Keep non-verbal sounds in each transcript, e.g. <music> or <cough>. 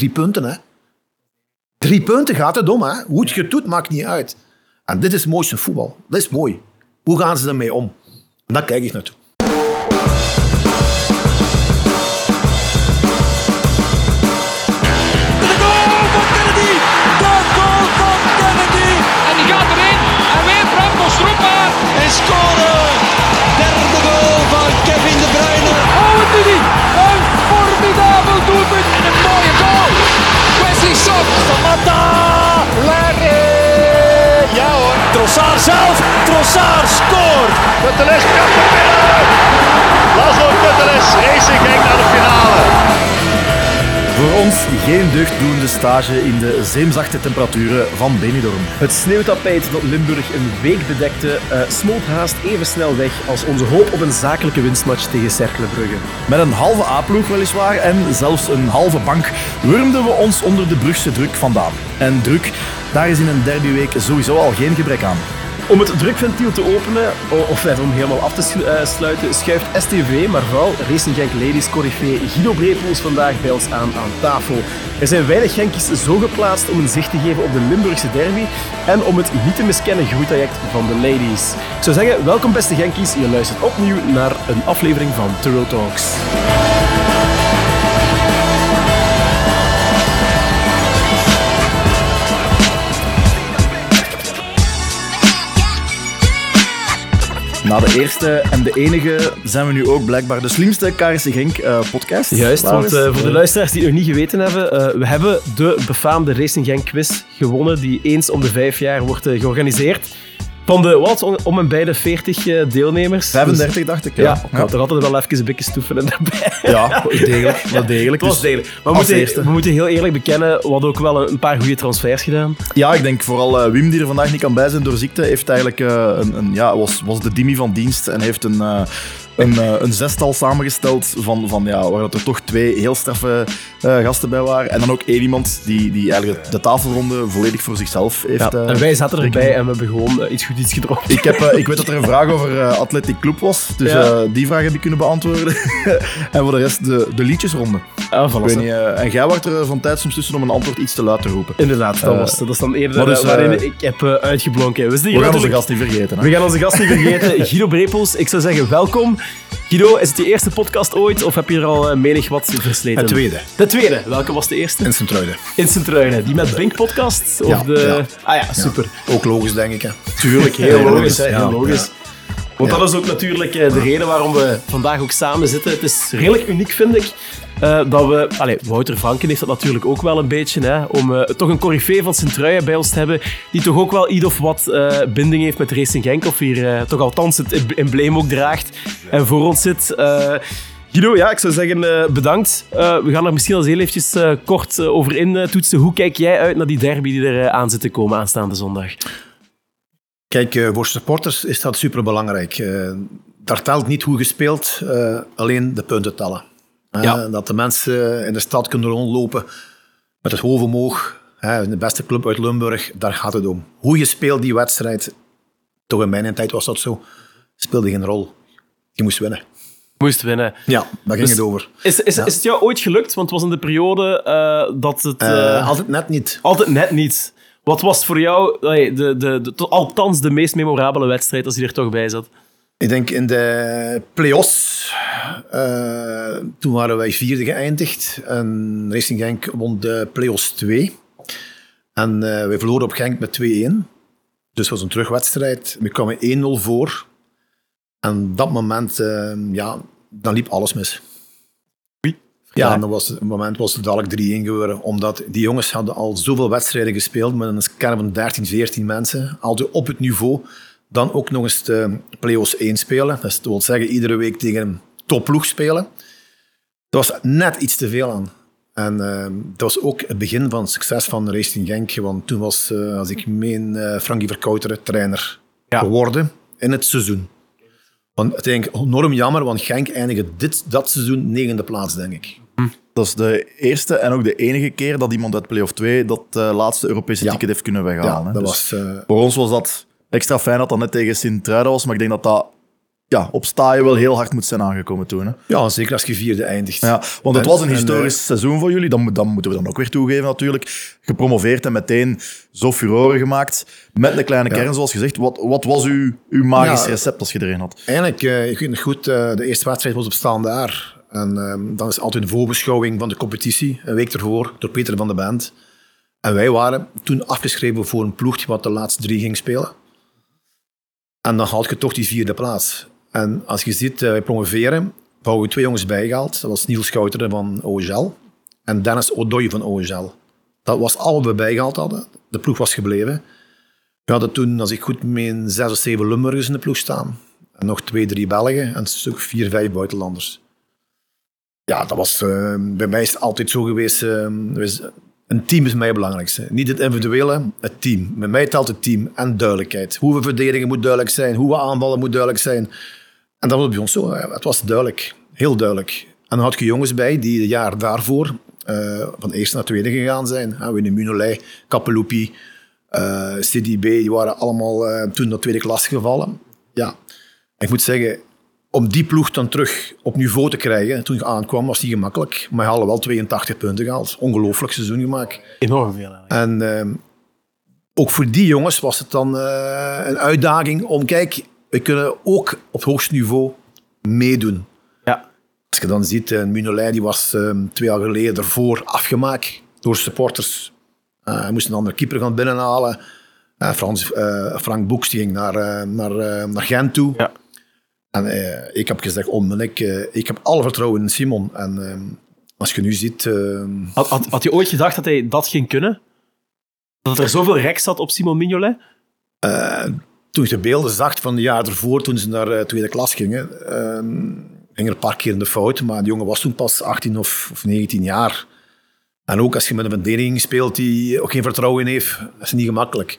Drie punten, hè. Drie punten gaat het om, hè. Hoe het je doet, maakt niet uit. En dit is het mooiste voetbal. Dat is mooi. Hoe gaan ze ermee om? En daar kijk ik naartoe. Trossard zelf. Trossard scoort. Kuteles kan er binnen. Laszlo Kuteles, Racing Genk naar de finale. Voor ons geen deugddoende stage in de zeemzachte temperaturen van Benidorm. Het sneeuwtapijt dat Limburg een week bedekte, eh, smolt haast even snel weg als onze hoop op een zakelijke winstmatch tegen Cercle Brugge. Met een halve A-ploeg weliswaar en zelfs een halve bank wurmden we ons onder de Brugse druk vandaan. En druk, daar is in een derbyweek sowieso al geen gebrek aan. Om het drukventiel te openen, of net om helemaal af te eh, sluiten, schuift STV, maar vooral Racing Genk Ladies corifee Guido Brepoels vandaag bij ons aan aan tafel. Er zijn weinig Genkies zo geplaatst om een zicht te geven op de Limburgse derby en om het niet te miskennen groeitraject van de ladies. Ik zou zeggen, welkom beste Genkies, je luistert opnieuw naar een aflevering van Turo Talks. Na de eerste en de enige zijn we nu ook blijkbaar de slimste KRC Genk eh, podcast. Juist, want eh, voor de luisteraars die het nog niet geweten hebben, eh, we hebben de befaamde Racing Genk quiz gewonnen, die eens om de vijf jaar wordt georganiseerd. Van de, wat, om- en bij de 40 eh, deelnemers. 35 dacht ik. Dus- ja, Ja, ik had er altijd wel even een beetje stoefelen daarbij. ja <laughs> degelijk. Wel degelijk. Het was Dus- degelijk. Maar we moeten, we moeten heel eerlijk bekennen, we hadden ook wel een, paar goede transfers gedaan. Ja, ik denk vooral eh, Wim, die er vandaag niet kan bij zijn door ziekte, heeft eigenlijk eh, een, een, ja, was, was de Dimi van dienst en heeft een, een, eh, een zestal samengesteld van, van ja, waar dat er toch twee heel straffe eh, gasten bij waren. En dan ook één iemand die, die eigenlijk de tafelronde volledig voor zichzelf heeft. Ja, eh, en wij zaten erbij en we hebben gewoon iets goed iets gedronken. ik, heb, ik weet dat er een vraag over Athletic Club was, dus Ja. die vraag heb ik kunnen beantwoorden. <laughs> en voor de rest de, de liedjesronde. Ah, voilà, niet, en jij wacht er van tijd soms tussen om een antwoord iets te luid te roepen. Inderdaad, dat, was, dat is dan eerder dus, waarin ik heb uitgeblonken. We, gaan onze gast niet vergeten. Hè? We gaan onze gast niet vergeten, Guido Brepels. Ik zou zeggen, welkom. Guido, is het je eerste podcast ooit of heb je er al eh, menig wat versleten? Het tweede. De tweede. Welke was de eerste? In Sint-Truiden. Ruinen. Die met Bink podcast? Of Ja, de... Ah ja, super. Ook logisch, denk ik. Hè. Tuurlijk, heel <laughs> logisch. hè, heel logisch. Want dat is ook natuurlijk eh, de reden waarom we vandaag ook samen zitten. Het is redelijk uniek, vind ik, eh, dat we... Allee, Wouter Franken heeft dat natuurlijk ook wel een beetje, hè, om eh, toch een corifee van Sint-Truiden bij ons te hebben, die toch ook wel ieder of wat eh, binding heeft met Racing Genk, of hier toch althans het embleem ook draagt en voor ons zit. Guido, ja, ik zou zeggen bedankt. We gaan er misschien al eens heel eventjes kort over in toetsen. Hoe kijk jij uit naar die derby die er aan zit te komen aanstaande zondag? Kijk, voor supporters is dat superbelangrijk. Daar telt niet hoe gespeeld, alleen de punten tellen. Ja. Dat de mensen in de stad kunnen rondlopen met het hoofd omhoog. Hè, de beste club uit Limburg, daar gaat het om. Hoe je speelt die wedstrijd, toch in mijn tijd was dat zo, speelde geen rol. Je moest winnen. Moest winnen. Ja, daar ging Dus- het over. Is, is, is het jou ooit gelukt? Want het was in de periode eh, dat het... Eh, eh, altijd net niet. altijd net niet. Wat was voor jou de, de, de, althans de meest memorabele wedstrijd als hij er toch bij zat? Ik denk in de play-offs, eh, toen waren wij vierde geëindigd. En Racing Genk won de play-offs 2. En eh wij verloren op Genk met 2-1. Dus het was een terugwedstrijd. We kwamen 1-0 voor. En op dat moment, eh, ja, dan liep alles mis. Ja, en dan was het moment was het dadelijk 3-1 geworden. Omdat die jongens hadden al zoveel wedstrijden gespeeld met een kern van 13, 14 mensen. Altijd op het niveau. Dan ook nog eens de play-offs 1 spelen. Dat wil zeggen, iedere week tegen een topploeg spelen. Dat was net iets te veel aan. En eh, dat was ook het begin van het succes van Racing Genk. Want toen was, eh, als ik meen, eh, Frankie Verkouteren trainer geworden in het seizoen. Want eigenlijk enorm jammer, want Genk eindigde dit, dat seizoen negende plaats, denk ik. Dat is de eerste en ook de enige keer dat iemand uit play-off 2 dat laatste Europese Ja. ticket heeft kunnen weghalen. Ja, hè. dat Dus was... Voor ons was dat extra fijn dat dat net tegen Sint-Truiden was, maar ik denk dat dat ja, op staaien wel heel hard moet zijn aangekomen toen. Hè? Ja, zeker als je vierde eindigt. Ja, want het En- was een en, historisch seizoen voor jullie. Dan, dan moeten we dan ook weer toegeven natuurlijk. Gepromoveerd en meteen zo furoren gemaakt. Met een kleine kern, zoals gezegd. Wat, wat was uw, uw magisch Ja. recept als je erin had? Eigenlijk, eh, ik weet nog goed, eh, de eerste wedstrijd was op Staandaar. En ehm, dan is altijd een voorbeschouwing van de competitie, een week ervoor, door Peter van de Band. En wij waren toen afgeschreven voor een ploeg die wat de laatste drie ging spelen. En dan haal je toch die vierde plaats. En als je ziet, eh, wij promoveren, hebben we twee jongens bijgehaald. Dat was Niels Schouteren van OGL en Dennis Odoy van OGL. Dat was al wat we bijgehaald hadden. De ploeg was gebleven. We hadden toen, als ik goed meen, zes of zeven Limburgers in de ploeg staan. En nog twee, drie Belgen en een stuk vier, vijf buitenlanders. Ja, dat was, eh, bij mij is altijd zo geweest. eh, een team is mij het belangrijkste. Niet het individuele, het team. Bij mij telt het team en duidelijkheid. Hoe we verdedigen moet duidelijk zijn, hoe we aanvallen moet duidelijk zijn. En dat was bij ons zo. Het was duidelijk, heel duidelijk. En dan had je jongens bij die het jaar daarvoor eh, van eerste naar tweede gegaan zijn. Hè, Winnie Munolei, Kapeloupi, eh CDB, die waren allemaal eh, toen naar tweede klas gevallen. Ja, ik moet zeggen, om die ploeg dan terug op niveau te krijgen, toen je aankwam, was niet gemakkelijk. Maar je hadden wel 82 punten gehaald. Ongelooflijk seizoen gemaakt. Enorm veel eigenlijk. En ehm, ook voor die jongens was het dan eh, een uitdaging om, kijk, we kunnen ook op hoogst niveau meedoen. Ja. Als je dan ziet, uh, Munolei die was ehm, twee jaar geleden ervoor afgemaakt door supporters. Eh, hij moest een andere keeper gaan binnenhalen. Eh, Frans, eh, Frank Boeks die ging naar, eh, naar, eh, naar Gent toe. Ja. En eh, ik heb gezegd, onmiddellijk, eh, ik heb alle vertrouwen in Simon. En ehm, als je nu ziet... ehm, Had, had, had je ooit gedacht dat hij dat ging kunnen? Dat er zoveel rek zat op Simon Mignolet? toen ik de beelden zag van het jaar ervoor, toen ze naar eh, tweede klas gingen, ehm, ging er een paar keer in de fout. Maar die jongen was toen pas 18 of, of 19 jaar. En ook als je met een verdediging speelt die ook geen vertrouwen in heeft, dat is niet gemakkelijk.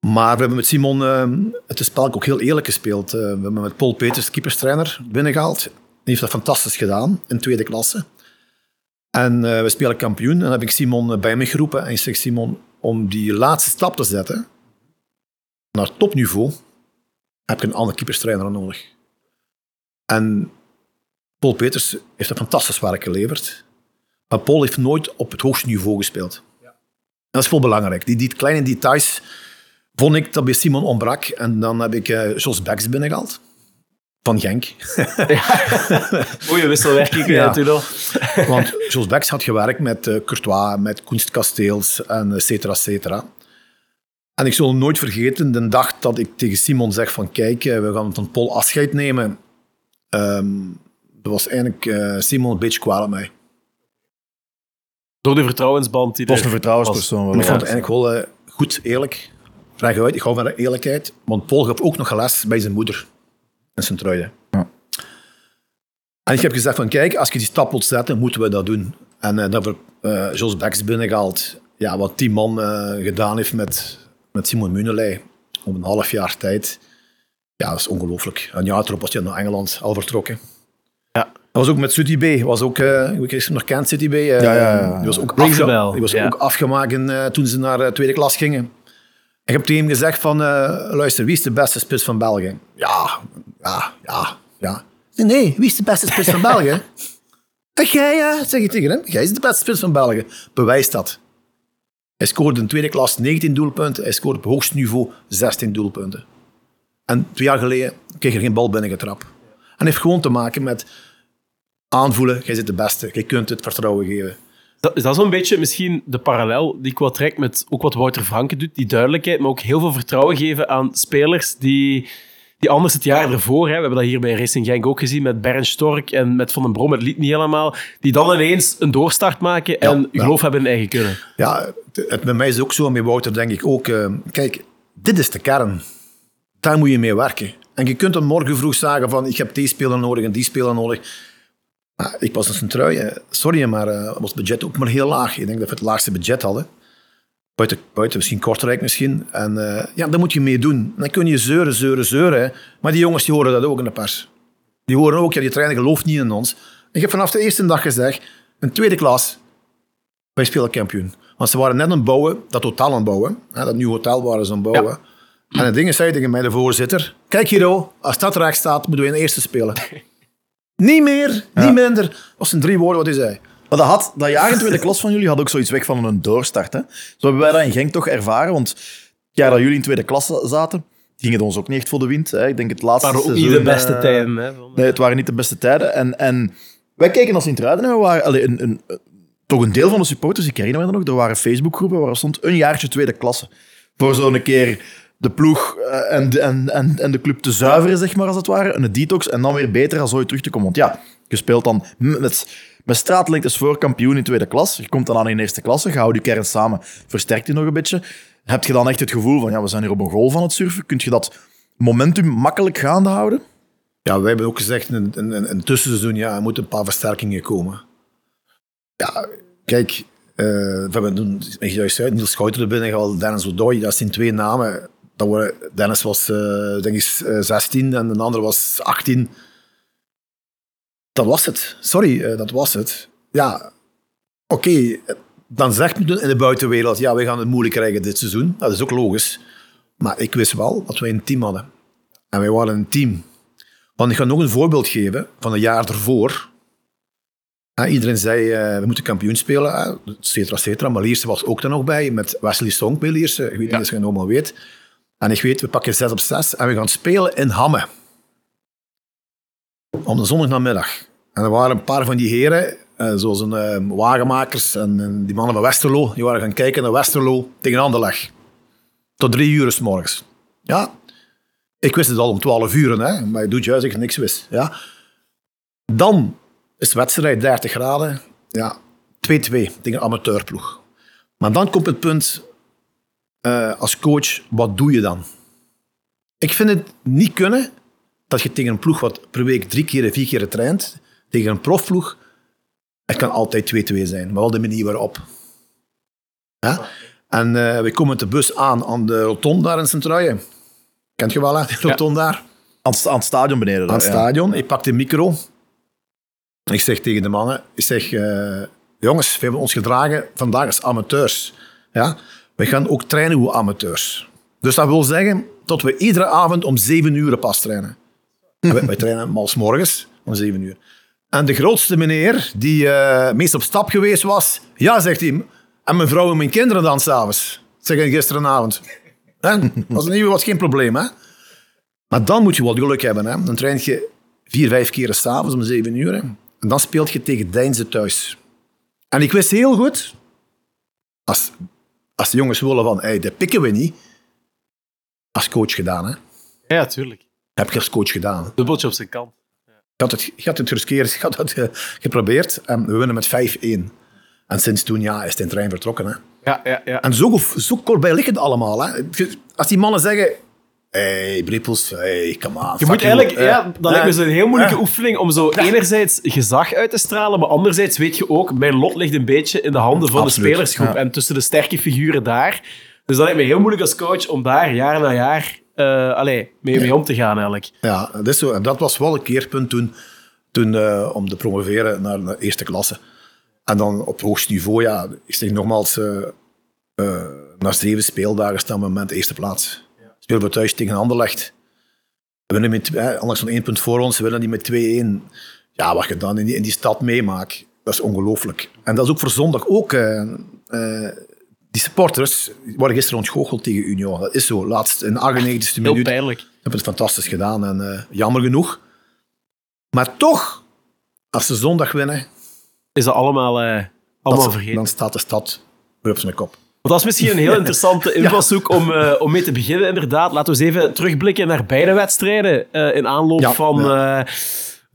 Maar we hebben met Simon ehm, het spel ook heel eerlijk gespeeld. Eh, we hebben met Paul Peters, de keeperstrainer, binnengehaald. Die heeft dat fantastisch gedaan in tweede klasse. En eh, we spelen kampioen. En dan heb ik Simon eh, bij me geroepen. En ik zeg, Simon, om die laatste stap te zetten, naar topniveau heb je een andere keeperstrainer nodig. En Paul Peters heeft een fantastisch werk geleverd. Maar Paul heeft nooit op het hoogste niveau gespeeld. En dat is veel belangrijk. Die, die kleine details vond ik dat bij Simon ontbrak. En dan heb ik eh Jos Becks binnengehaald. Van Genk. <laughs> Goeie wisselwerking Ja. ja. natuurlijk. <laughs> Want Jos Becks had gewerkt met eh, Courtois, met Koenst Kasteels en et cetera, et cetera. En ik zal nooit vergeten de dag dat ik tegen Simon zeg van kijk, eh, we gaan van Paul afscheid nemen. Ehm, dat was eigenlijk eh, Simon een beetje kwaad op mij. Door de vertrouwensband die Het was een vertrouwenspersoon. En wel, ik vond het ja. eigenlijk wel eh, goed, eerlijk. Vraag uit, ik hou van eerlijkheid. Want Paul gaf ook nog les bij zijn moeder in zijn. Ja. En ik heb gezegd van kijk, als je die stap wilt zetten, moeten we dat doen. En eh dat we eh Jos Becks binnengehaald. Ja, wat die man eh, gedaan heeft met, met Simon Muneley op een half jaar tijd. Ja, dat is ongelooflijk. Een jaar erop was hij naar Engeland al vertrokken. Ja. Dat was ook met City B. Was ook, eh ik weet niet of je hem nog kent, City B. Ja, ja, ja. Die was ook, afge- die was ook afgemaakt toen ze naar tweede klas gingen. Ik heb tegen hem gezegd van, eh, luister, wie is de beste spits van België? Ja, ja, ja, ja. Nee, nee, wie is de beste spits van België? <laughs> "Eh, Jij, ja, zeg je tegen hem. Jij is de beste spits van België. Bewijs dat. Hij scoorde in tweede klas 19 doelpunten. Hij scoorde op hoogst niveau 16 doelpunten. En twee jaar geleden kreeg er geen bal binnengetrapt. En heeft gewoon te maken met aanvoelen. Jij zit de beste. Je kunt het vertrouwen geven. Dat, is dat zo'n beetje misschien de parallel die ik wat trek met ook wat Wouter Franke doet? Die duidelijkheid, maar ook heel veel vertrouwen geven aan spelers die, die anders het jaar ervoor, hè, we hebben dat hier bij Racing Genk ook gezien met Bernd Stork en met Van den Brom, het liet niet helemaal, die dan ineens een doorstart maken en ja. geloof hebben in eigen kunnen. Ja, het, bij mij is het ook zo, bij Wouter denk ik ook. eh, kijk, dit is de kern. Daar moet je mee werken. En je kunt dan morgen vroeg zeggen van, ik heb die speler nodig en die speler nodig. Maar ik was in zijn trui. eh, Sorry, maar eh, was het budget ook maar heel laag. Ik denk dat we het laagste budget hadden. Buiten, buiten misschien Kortrijk misschien. En eh, ja, daar moet je mee doen. Dan kun je zeuren, zeuren, zeuren. hè. Maar die jongens die horen dat ook in de pers. Die horen ook, ja, die trainer gelooft niet in ons. Ik heb vanaf de eerste dag gezegd, een tweede klas, wij spelen kampioen. Want ze waren net aan het bouwen, dat hotel aan het bouwen. Hè, dat nieuwe hotel waren ze aan het bouwen. En het ding is, zei tegen mij, de voorzitter, kijk Hiro, als dat recht staat, moeten we in de eerste spelen. <laughs> niet meer, niet minder. Dat zijn drie woorden wat hij zei. Maar dat, had, dat jaar in tweede klas van jullie had ook zoiets weg van een doorstart. Hè? Zo hebben wij dat in Genk toch ervaren. Want het jaar dat jullie in tweede klas zaten, ging het ons ook niet echt voor de wind. Hè? Ik denk het laatste Maar ook niet seizoen, de beste eh, tijden. Hè, Nee, het waren niet de beste tijden. En, en wij keken als Sint-Truiden en we waren... allee, een, een, een- toch een deel van de supporters, ik herinner me dat nog, er waren Facebookgroepen waar stond een jaartje tweede klasse. Voor zo'n keer de ploeg eh, en, de- en, en, en de club te zuiveren, zeg maar, als het ware. Een detox en dan weer beter als ooit terug te komen. Want ja, je speelt dan met, met straatlengtes voor kampioen in tweede klas. Je komt dan aan in eerste klasse, je houdt je kern samen, versterkt je nog een beetje. Heb je dan echt het gevoel van, ja, we zijn hier op een golf aan het surfen. Kun je dat momentum makkelijk gaande houden? Ja, wij hebben ook gezegd een, een tussenseizoen, ja, er moeten een paar versterkingen komen. Ja, kijk, eh, we hebben toen juist uit, Niels Schouten er binnen gehaald, Dennis O'Doy, dat zijn twee namen. Dat Dennis was, eh, denk ik, eh, 16 en de andere was 18. Dat was het. Sorry, eh, dat was het. Ja, oké, eh, dan zegt men in de buitenwereld, ja, we gaan het moeilijk krijgen dit seizoen. Dat is ook logisch. Maar ik wist wel dat wij een team hadden. En wij waren een team. Want ik ga nog een voorbeeld geven van een jaar ervoor. Ja, iedereen zei, eh, we moeten kampioen spelen, et cetera, et cetera. Maar Lierse was ook er nog bij, met Wesley Song bij Lierse. Ik weet niet of je het allemaal weet. En ik weet, we pakken 6 op 6 en we gaan spelen in Hamme. Om de zondagnamiddag. En er waren een paar van die heren, eh, zoals een eh, wagenmakers en, die mannen van Westerlo, die waren gaan kijken naar Westerlo tegen Anderlecht. Tot drie uur s morgens. Ja, ik wist het al om 12 uur, hè, maar je doet juist dat ik niks wist. Ja. Dan is de wedstrijd 30 graden. Ja, 2-2 tegen een amateurploeg. Maar dan komt het punt, eh, als coach, wat doe je dan? Ik vind het niet kunnen dat je tegen een ploeg wat per week drie keer, vier keer traint, tegen een profploeg, het kan altijd 2-2 zijn, maar wel de manier waarop. Ja? En eh, we komen met de bus aan aan de rotonde daar in Sint-Truijen. Kent je wel, hè? Die rotonde daar? Aan het, aan het stadion beneden. aan het ja. stadion. Ik pak de micro. Ik zeg tegen de mannen, ik zeg, eh, jongens, we hebben ons gedragen vandaag als amateurs. Ja? We gaan ook trainen hoe amateurs. Dus dat wil zeggen dat we iedere avond om zeven uur pas trainen. En wij, wij <laughs> trainen mals morgens om zeven uur. En de grootste meneer, die eh, meest op stap geweest was, ja, zegt hij, en mijn vrouw en mijn kinderen dan s'avonds. Zeg ik gisteravond. Hè? Was, niet, was geen probleem, hè? Maar dan moet je wat geluk hebben. Hè? Dan train je vier, vijf keer s'avonds om zeven uur. Hè? En dan speelt je tegen Deinze thuis. En ik wist heel goed, als, als de jongens willen van, hey, dat pikken we niet, als coach gedaan. Hè? Ja, tuurlijk. Dat heb ik als coach gedaan. Dubbeltje op zijn kant. Ik had het, had het ik had het eh, geprobeerd. En we winnen met 5-1. En sinds toen ja, is de trein vertrokken. Hè? Ja, ja, ja. En zo, zo kort bij ligt het allemaal. Hè? Als die mannen zeggen... hey, Brippels, hey, come on. Je moet eigenlijk, ja, dat lijkt me zo'n heel moeilijke Ja. oefening om zo enerzijds gezag uit te stralen, maar anderzijds weet je ook, mijn lot ligt een beetje in de handen van Absoluut, de spelersgroep en tussen de sterke figuren daar. Dus dat lijkt me heel moeilijk als coach om daar jaar na jaar eh, allee, mee, mee om te gaan eigenlijk. Ja, dat is zo. En dat was wel een keerpunt toen, toen eh, om te promoveren naar de eerste klasse. En dan op hoogst niveau, ja, ik zeg nogmaals, eh eh, na zeven speeldagen staan we moment eerste plaats. We thuis tegen Anderlecht. We winnen met, Anderlecht van één punt voor ons, we winnen die met 2-1. Ja, wat je dan in die, in die stad meemaakt, dat is ongelooflijk. En dat is ook voor zondag ook... eh, eh, die supporters waren gisteren ontgoocheld tegen Union. Dat is zo. Laatst in de 98e Heel minuut pijnlijk. hebben het fantastisch gedaan en eh, jammer genoeg. Maar toch, als ze zondag winnen, Is dat allemaal, allemaal dat- vergeten. dan staat de stad weer op zijn kop. Dat is misschien een heel <laughs> interessante invalshoek om, eh, om mee te beginnen, inderdaad. Laten we eens even terugblikken naar beide wedstrijden eh, in aanloop Ja, van, eh,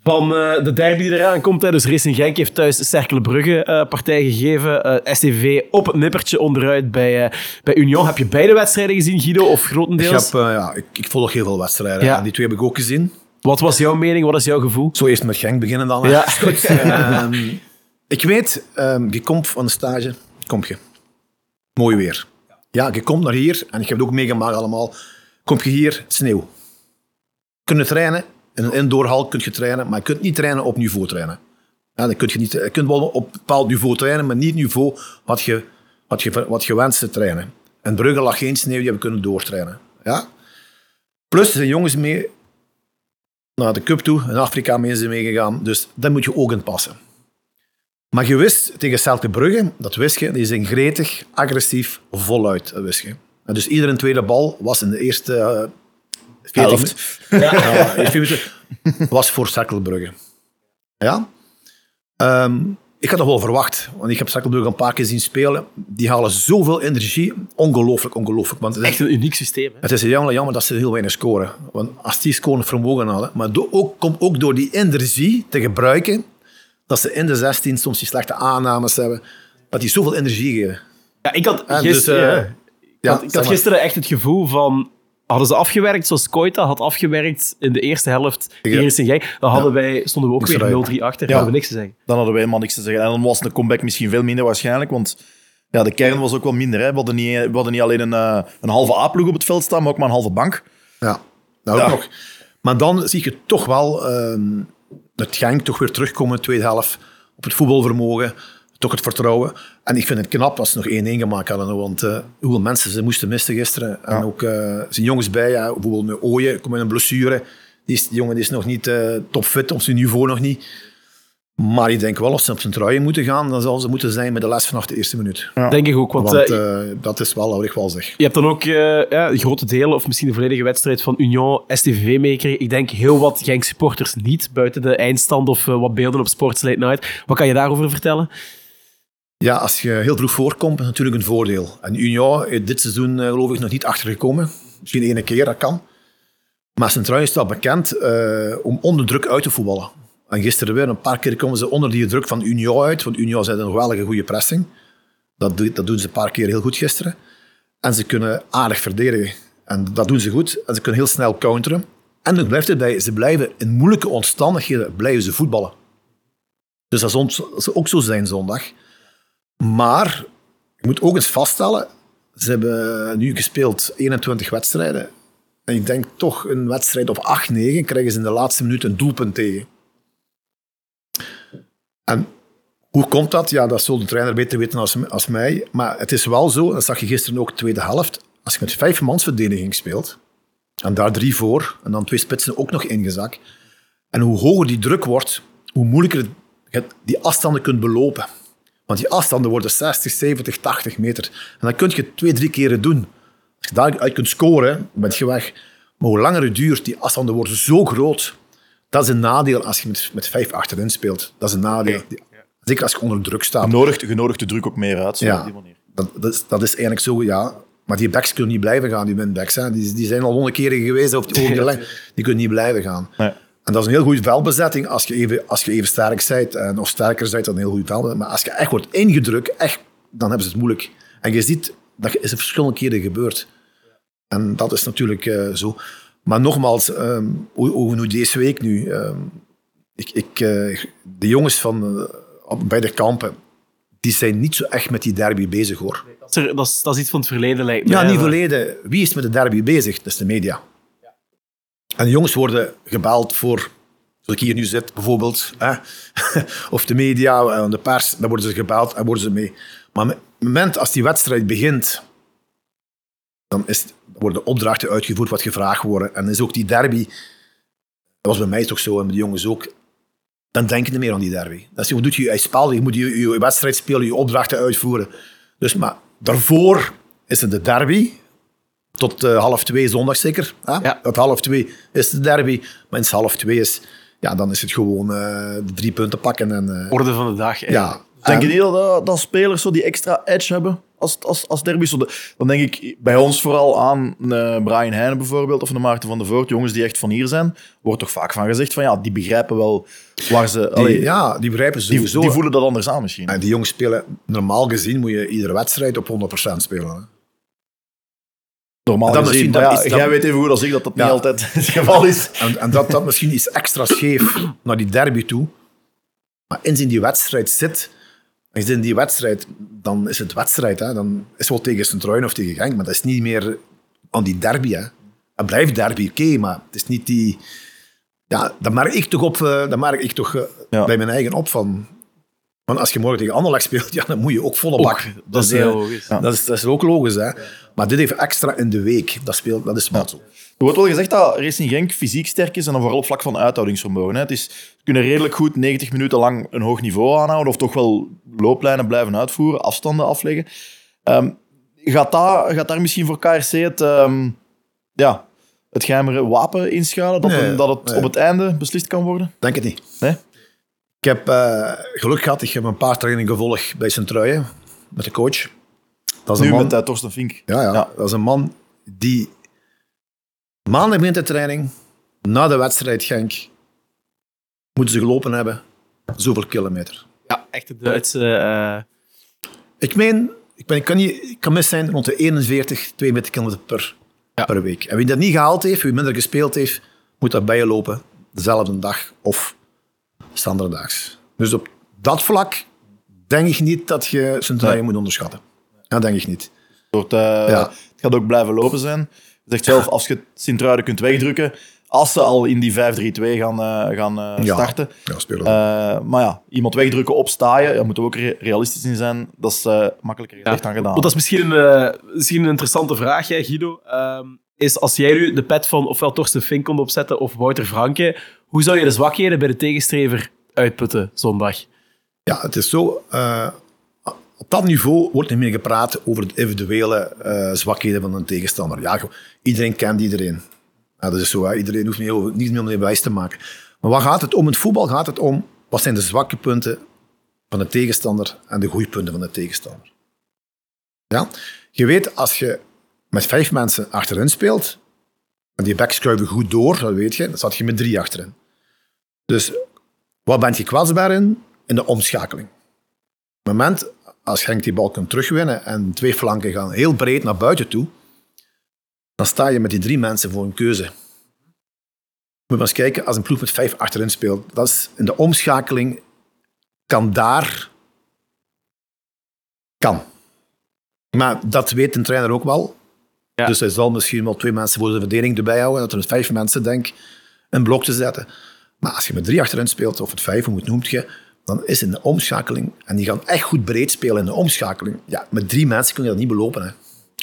van de derby die eraan komt. Hè. Dus Racing Genk heeft thuis Cercle Brugge partij gegeven. STV op het nippertje onderuit bij, bij Union. Heb je beide wedstrijden gezien, Guido, of Ik, grotendeels? heb, eh, ja, ik, ik volg heel veel wedstrijden Ja. en die twee heb ik ook gezien. Wat was jouw mening? Wat is jouw gevoel? Zo eerst met Genk beginnen dan. Ja. <laughs> Ehm, ik weet, ehm, je komt van de stage, kom je. Mooi weer. Ja, je komt naar hier, en ik heb het ook meegemaakt allemaal. Kom je hier, sneeuw. Kun je trainen, in een indoorhal kun je trainen, maar je kunt niet trainen op niveau trainen. Ja, dan kun je, niet, je kunt wel op een bepaald niveau trainen, maar niet niveau wat je, wat je, wat je wenst te trainen. In Brugge lag geen sneeuw, die hebben kunnen doortrainen. Ja? Plus, zijn jongens mee naar de cup toe. In Afrika mee zijn meegegaan. Dus dat moet je ook in passen. Maar je wist tegen Celtic Brugge, dat wist je, die zijn gretig, agressief, voluit. Dat wist je. En dus iedere tweede bal was in de eerste eh 40 Helft. minuten- ja, minuten was voor Cercle Brugge. Ja? Ehm, ik had dat wel verwacht, want ik heb Cercle Brugge een paar keer zien spelen. Die halen zoveel energie. Ongelooflijk, ongelooflijk. Want het is Echt een uniek systeem. Hè? het is jammer, jammer dat ze heel weinig scoren. Want als die scoren vermogen hadden, maar ook, komt ook door die energie te gebruiken, dat ze in de 16 soms die slechte aannames hebben, dat die zoveel energie geven. Ja, ik had En dus, gisteren, eh, ja, had, ik gisteren echt het gevoel van... Hadden ze afgewerkt zoals Koita had afgewerkt in de eerste helft tegen Genk, dan hadden wij, stonden we ook Niks weer eruit. 0-3 achter. Ja. hadden we niks te zeggen. Dan hadden wij helemaal niks te zeggen. En dan was de comeback misschien veel minder waarschijnlijk, want ja, de kern was ook wel minder. Hè. We, hadden niet, we hadden niet alleen een, eh, een halve A-ploeg op het veld staan, maar ook maar een halve bank. Ja, dat ook Ja. nog. Maar dan zie je toch wel ehm het Genk toch weer terugkomen in de tweede helft op het voetbalvermogen, toch het vertrouwen. En ik vind het knap als ze nog 1-1 gemaakt hadden, want eh, hoeveel mensen ze moesten missen gisteren. En ook eh, zijn jongens bij, ja, bijvoorbeeld met Ooyen, komt met een blessure. Die, is, die jongen die is nog niet eh, topfit, op zijn niveau nog niet. Maar ik denk wel, als ze op zijn truien moeten gaan, dan zal ze moeten zijn met de les vanaf de eerste minuut. Denk ik ook, want, Want eh, eh, dat is wel wat ik wel zeg. je hebt dan ook eh, ja, grote delen, of misschien de volledige wedstrijd van Union STVV meegekregen. Ik denk heel wat Genk supporters niet, buiten de eindstand of wat beelden op Sports Late Night. Wat kan je daarover vertellen? Ja, als je heel vroeg voorkomt, is natuurlijk een voordeel. En Union is dit seizoen geloof ik nog niet achtergekomen. Misschien ene keer, dat kan. Maar Centraal is wel bekend eh, om onder druk uit te voetballen. En gisteren weer een paar keer komen ze onder die druk van Union uit. Want Union wel een goede pressing. Dat, dat doen ze een paar keer heel goed gisteren. En ze kunnen aardig verdedigen. En dat doen ze goed. En ze kunnen heel snel counteren. En dan blijft het bij, ze blijven in moeilijke omstandigheden blijven ze voetballen. Dus dat zal ook zo zijn zondag. Maar je moet ook eens vaststellen, ze hebben nu gespeeld 21 wedstrijden. En ik denk toch een wedstrijd of 8, 9 krijgen ze in de laatste minuut een doelpunt tegen. En hoe komt dat? Ja, dat zal de trainer beter weten als, als mij. Maar het is wel zo, dat zag je gisteren ook de tweede helft. Als je met vijf mansverdediging speelt, en daar drie voor, en dan twee spitsen ook nog ingezakt. En hoe hoger die druk wordt, hoe moeilijker je die afstanden kunt belopen. Want die afstanden worden 60, 70, 80 meter. En dat kun je twee, drie keren doen. Als je daaruit kunt scoren, ben je weg. Maar hoe langer het duurt, die afstanden worden zo groot. Dat is een nadeel als je met, met vijf achterin speelt. Dat is een nadeel. Zeker als je onder druk staat. Genodigd, genodigd de druk ook meer uit, zo Ja. op die manier. Dat, dat, is, dat is eigenlijk zo, ja. Maar die backs kunnen niet blijven gaan, die winbacks. Hè. Die, die zijn al honderd keren geweest die, <laughs> over lijn. Die kunnen niet blijven gaan. Nee. En dat is een heel goede veldbezetting als je even, als je even sterk bent. En of sterker bent, dan een heel goede veldbezetting. Maar als je echt wordt ingedrukt, echt, dan hebben ze het moeilijk. En je ziet, dat is verschillende keren gebeurd. En dat is natuurlijk eh, zo. Maar nogmaals, ehm, hoe, hoe deze week nu... ehm, ik, ik, eh, de jongens van, eh, bij de kampen, die zijn niet zo echt met die derby bezig hoor. Dat is, dat is, dat is iets van het verleden, lijkt me. Ja, niet verleden. Wie is met de derby bezig? Dat is de media. En de jongens worden gebeld voor, zoals ik hier nu zit bijvoorbeeld, hè? <laughs> of de media en de pers, dan worden ze gebeld en worden ze mee. Maar op het moment als die wedstrijd begint, dan is, worden opdrachten uitgevoerd wat gevraagd worden. En is ook die derby, dat was bij mij toch zo en bij de jongens ook, dan denk je niet meer aan die derby. Dat is, je doet je je spel, je moet je, je wedstrijd spelen, je opdrachten uitvoeren. Dus, maar daarvoor is het de derby, tot eh, half twee zondag zeker. Hè? Ja. Tot half twee is de derby, maar het half twee is, ja, dan is het gewoon eh, drie punten pakken. En, eh, Orde van de dag. ja. Denk je niet dat, dat, spelers zo die extra edge hebben als, als, als derby? Dan denk ik bij ons vooral aan eh, Brian Heijnen bijvoorbeeld, of de Maarten van der Voort, jongens die echt van hier zijn. Wordt toch vaak van gezegd van ja, die begrijpen wel waar ze... die, allee, ja, die begrijpen die, sowieso. die voelen dat anders aan misschien. En die jongens spelen, normaal gezien moet je iedere wedstrijd op 100% spelen. Hè? Normaal dat gezien. Maar ja, is- jij weet even goed als ik dat dat Ja. niet altijd <laughs> het geval is. En, en dat dat misschien iets extra scheef naar die derby toe. Maar eens in die wedstrijd zit, zit in die wedstrijd, dan is het wedstrijd. Hè? Dan is het wel tegen Sint-Truiden of tegen Genk, maar dat is niet meer aan die derby. Hè? Het blijft derby, oké, maar het is niet die... Ja, dat merk ik toch, op, eh, dat merk ik toch eh, Ja. bij mijn eigen op van... Want als je morgen tegen Anderlecht speelt, <laughs> ja, dan moet je ook volle bak. dat is eh, heel logisch. Dat, is, dat is ook logisch, hè. Maar dit even extra in de week. Dat, speelt, dat is wel zo. Er wordt wel gezegd dat Racing Genk fysiek sterk is en dan vooral op vlak van uithoudingsvermogen. Hè. Het is, ze kunnen redelijk goed 90 minuten lang een hoog niveau aanhouden of toch wel looplijnen blijven uitvoeren, afstanden afleggen. Ehm, gaat, dat, gaat daar misschien voor KRC het, ehm, ja, het geheimere wapen inschuilen? Dat, Nee, een- dat het nee. op het einde beslist kan worden? Denk het niet. Nee? Ik heb eh, geluk gehad. Ik heb een paar trainingen gevolgd bij Sint-Truijen. Met de coach. Dat is Nu een man, met uh, Torsten Fink. ja, ja, Ja. dat is een man die maandag begint de training. Na de wedstrijd Genk. Moeten ze gelopen hebben. Zoveel kilometer. Ja, echt de Duitse... eh, Ik meen, ik, ben, ik, kan, niet, ik kan mis zijn rond de 41, 42 kilometer per, Ja. per week. En wie dat niet gehaald heeft, wie minder gespeeld heeft, moet dat bij je lopen. Dezelfde dag of standaardaags. Dus op dat vlak denk ik niet dat je Sint-Truijen moet onderschatten. Dat denk ik niet. soort, eh, Ja. Het gaat ook blijven lopen zijn. Je zegt zelf, als je Sint-Truiden kunt wegdrukken, als ze al in die 5-3-2 gaan, eh, gaan eh, Ja. starten. Ja, spelen. Eh, maar ja, iemand wegdrukken op staaien, daar moeten we ook re- realistisch in zijn. Dat is eh, makkelijker gezegd dan gedaan. Want dat is misschien een, misschien een interessante vraag, hè, Guido. Ehm, is als jij nu de pet van ofwel Torsten Fink kon opzetten of Wouter Franke, hoe zou je de zwakheden bij de tegenstrever uitputten zondag? Ja, het is zo. eh, op dat niveau wordt niet meer gepraat over de individuele eh, zwakheden van een tegenstander. Ja, iedereen kent iedereen. Dat is zo. Iedereen hoeft niet, over- niet meer om die wijs te maken. Maar wat gaat het om? In het voetbal gaat het om wat zijn de zwakke punten van de tegenstander en de goede punten van de tegenstander. Ja? Je weet, als je met vijf mensen achterin speelt, en die backs schuiven goed door, dat weet je, dan zat je met drie achterin. Dus wat ben je kwetsbaar in? In de omschakeling. Op het moment, als Genk die bal kan terugwinnen en twee flanken gaan heel breed naar buiten toe, dan sta je met die drie mensen voor een keuze. Moet maar eens kijken, als een ploeg met vijf achterin speelt, dat is in de omschakeling kan daar... Kan. Maar dat weet een trainer ook wel. Ja. Dus hij zal misschien wel twee mensen voor de verdediging erbij houden, dat er met vijf mensen, denk een blok te zetten. Maar als je met drie achterin speelt, of het vijf, hoe het noemt je, dan is in de omschakeling, en die gaan echt goed breed spelen in de omschakeling, ja, met drie mensen kun je dat niet belopen. Hè.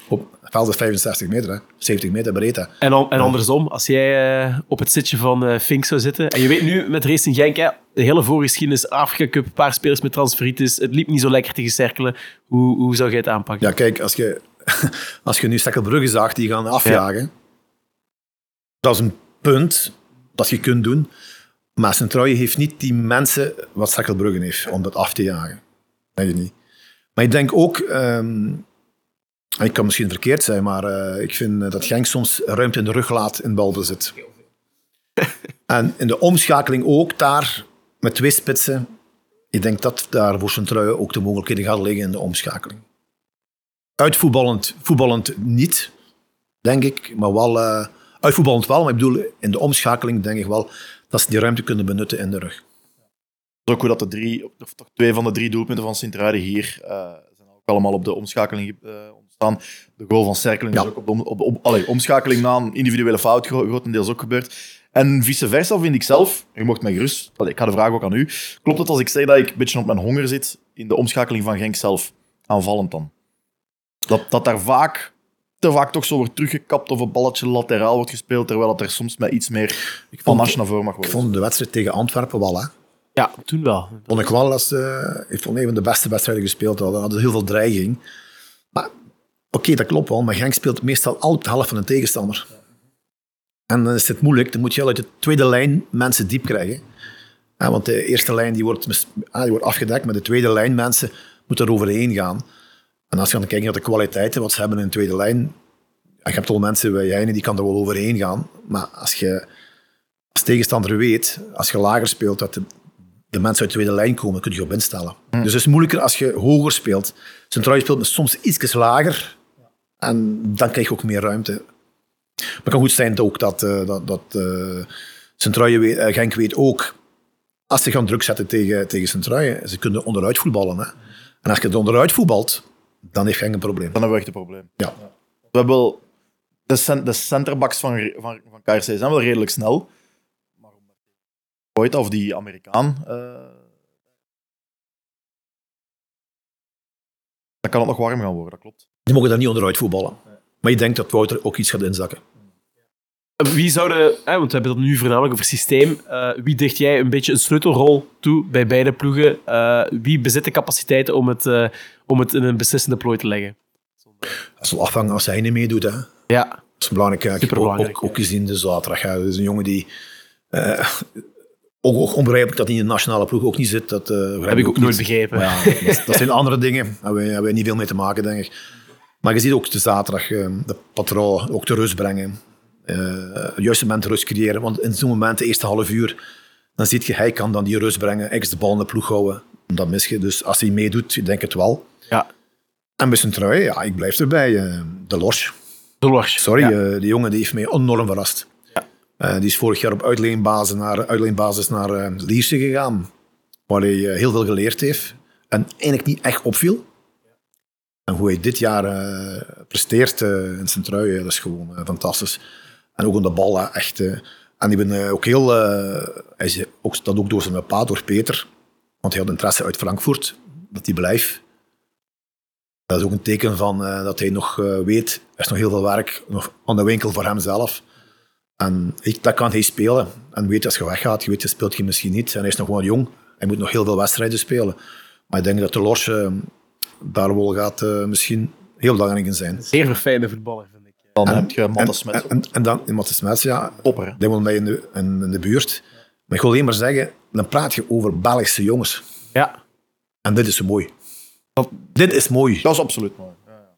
Op het veld is 65 meter, hè. 70 meter breed. Hè. En, en andersom, als jij eh, op het zitje van eh, Fink zou zitten, en je weet nu met Racing Genk, hè, de hele voorgeschiedenis, Afrika Cup, een paar spelers met transferitis, het liep niet zo lekker te cirkelen. Hoe, hoe zou jij het aanpakken? Ja, kijk, als je, <laughs> als je nu Stekkelbrugge zag, die gaan afjagen, dat is een punt dat je kunt doen. Maar Centrauje heeft niet die mensen wat Stekkelbrugge heeft om dat af te jagen. Denk je niet. Maar ik denk ook, en ik kan misschien verkeerd zijn, maar eh, ik vind eh, dat Genk soms ruimte in de rug laat in balbezit. <laughs> en in de omschakeling ook daar, met twee spitsen, ik denk dat daar voor Centrauje ook de mogelijkheden gaan liggen in de omschakeling uitvoetballend voetballend niet, denk ik. Maar wel eh, uitvoetballend wel. Maar ik bedoel, in de omschakeling denk ik wel dat ze die ruimte kunnen benutten in de rug. Het is ook goed dat de drie, of toch twee van de drie doelpunten van Sint-Truiden hier eh, zijn ook allemaal op de omschakeling eh, ontstaan. De goal van Cerkeling Ja. is ook op de om- op, op, allee, omschakeling na een individuele fout gro- grotendeels ook gebeurd. En vice versa vind ik zelf, je mocht mij gerust, allee, ik ga de vraag ook aan u, klopt het als ik zeg dat ik een beetje op mijn honger zit in de omschakeling van Genk zelf, aanvallend dan? Dat, dat daar vaak, te vaak toch zo wordt teruggekapt of een balletje lateraal wordt gespeeld, terwijl het er soms met iets meer Ik vond, naar voren mag ik vond de wedstrijd tegen Antwerpen wel. Hè. Ja, toen wel. Vond ik wel als eh ik vond een van de beste wedstrijden gespeeld hadden. hadden heel veel dreiging. Maar oké, dat klopt wel. Maar Genk speelt meestal altijd op de helft van een tegenstander. En dan is het moeilijk. Dan moet je al uit de tweede lijn mensen diep krijgen. Ja, want de eerste lijn die wordt, ah, die wordt afgedekt, maar de tweede lijn mensen moeten er overheen gaan. En als je dan kijkt naar de kwaliteiten wat ze hebben in de tweede lijn, je hebt al mensen bij Heine die kan er wel overheen gaan. Maar als je als tegenstander weet, als je lager speelt, dat de, de mensen uit de tweede lijn komen, kun je op instellen. Dus het is moeilijker als je hoger speelt. Centraal speelt soms iets lager en dan krijg je ook meer ruimte. Maar het kan goed zijn ook dat, eh dat, dat eh weet, eh, Genk weet ook, als ze gaan druk zetten tegen, tegen Centraal, ze kunnen onderuit voetballen. Hè. En als je er onderuit voetbalt, dan heeft Genk een probleem. Dan hebben we echt een probleem. Ja. We hebben de, cent, de centerbacks van, van, van KRC zijn wel redelijk snel. Maar ooit of die Amerikaan. Uh, dan kan het nog warm gaan worden, dat klopt. Die mogen daar niet onderuit voetballen. Maar je denkt dat Wouter ook iets gaat inzakken. Wie zouden, hè, want we hebben het nu voornamelijk over systeem. eh, wie dicht jij een beetje een sleutelrol toe bij beide ploegen? Eh, wie bezit de capaciteiten om het, eh, om het in een beslissende plooi te leggen? Dat zal afhangen als hij niet meedoet. Hè. Dat Ja, is belangrijk. hè. Ook, Superbelangrijk, ook, ook gezien de zaterdag. Ja. Dat is een jongen die... ook, ook onbegrijpelijk dat hij in de nationale ploeg ook niet zit. Dat heb ik ook nooit begrepen. Maar ja, dat, dat zijn andere dingen. Daar hebben we, hebben we niet veel mee te maken, denk ik. Maar je ziet ook de zaterdag de patroon ook de rust brengen. Eh, het juiste moment rust creëren. Want in zo'n moment, de eerste half uur, dan zie je, hij kan dan die rust brengen, ex de bal in de ploeg houden. Dat mis je. Dus als hij meedoet, ik denk het wel. Ja, En bij zijn trui, ja, ik blijf erbij. eh, de Lors. de Lors. Sorry, Ja. eh, die jongen die heeft mij enorm verrast. Eh, die is vorig jaar op uitleenbasis naar, uitleenbasis naar eh, Lierse gegaan, waar hij eh, heel veel geleerd heeft en eigenlijk niet echt opviel. En hoe hij dit jaar eh, presteert eh, in zijn trui, eh, dat is gewoon eh, fantastisch. En ook aan de bal, echt. en ik ben eh, ook heel... eh, hij is ook, dat ook door zijn pa, door Peter, want hij had interesse uit Frankfurt, dat hij blijft. Dat is ook een teken van eh, dat hij nog weet, er is nog heel veel werk nog aan de winkel voor hemzelf. En ik, dat kan hij spelen. En weet als je weggaat, je weet, je speelt je misschien niet. En hij is nog gewoon jong. Hij moet nog heel veel wedstrijden spelen. Maar ik denk dat de Lors eh, daar wel gaat misschien heel belangrijk in zijn. Zeer verfijnde voetballer, Dan heb je Matte En, Smets. en, en dan in Matte Smets, ja, Topper, die wil mij in de, in, in de buurt. Maar ik wil alleen maar zeggen, dan praat je over Belgische jongens. Ja, En dit is zo mooi. Dit is mooi. Dat is absoluut mooi.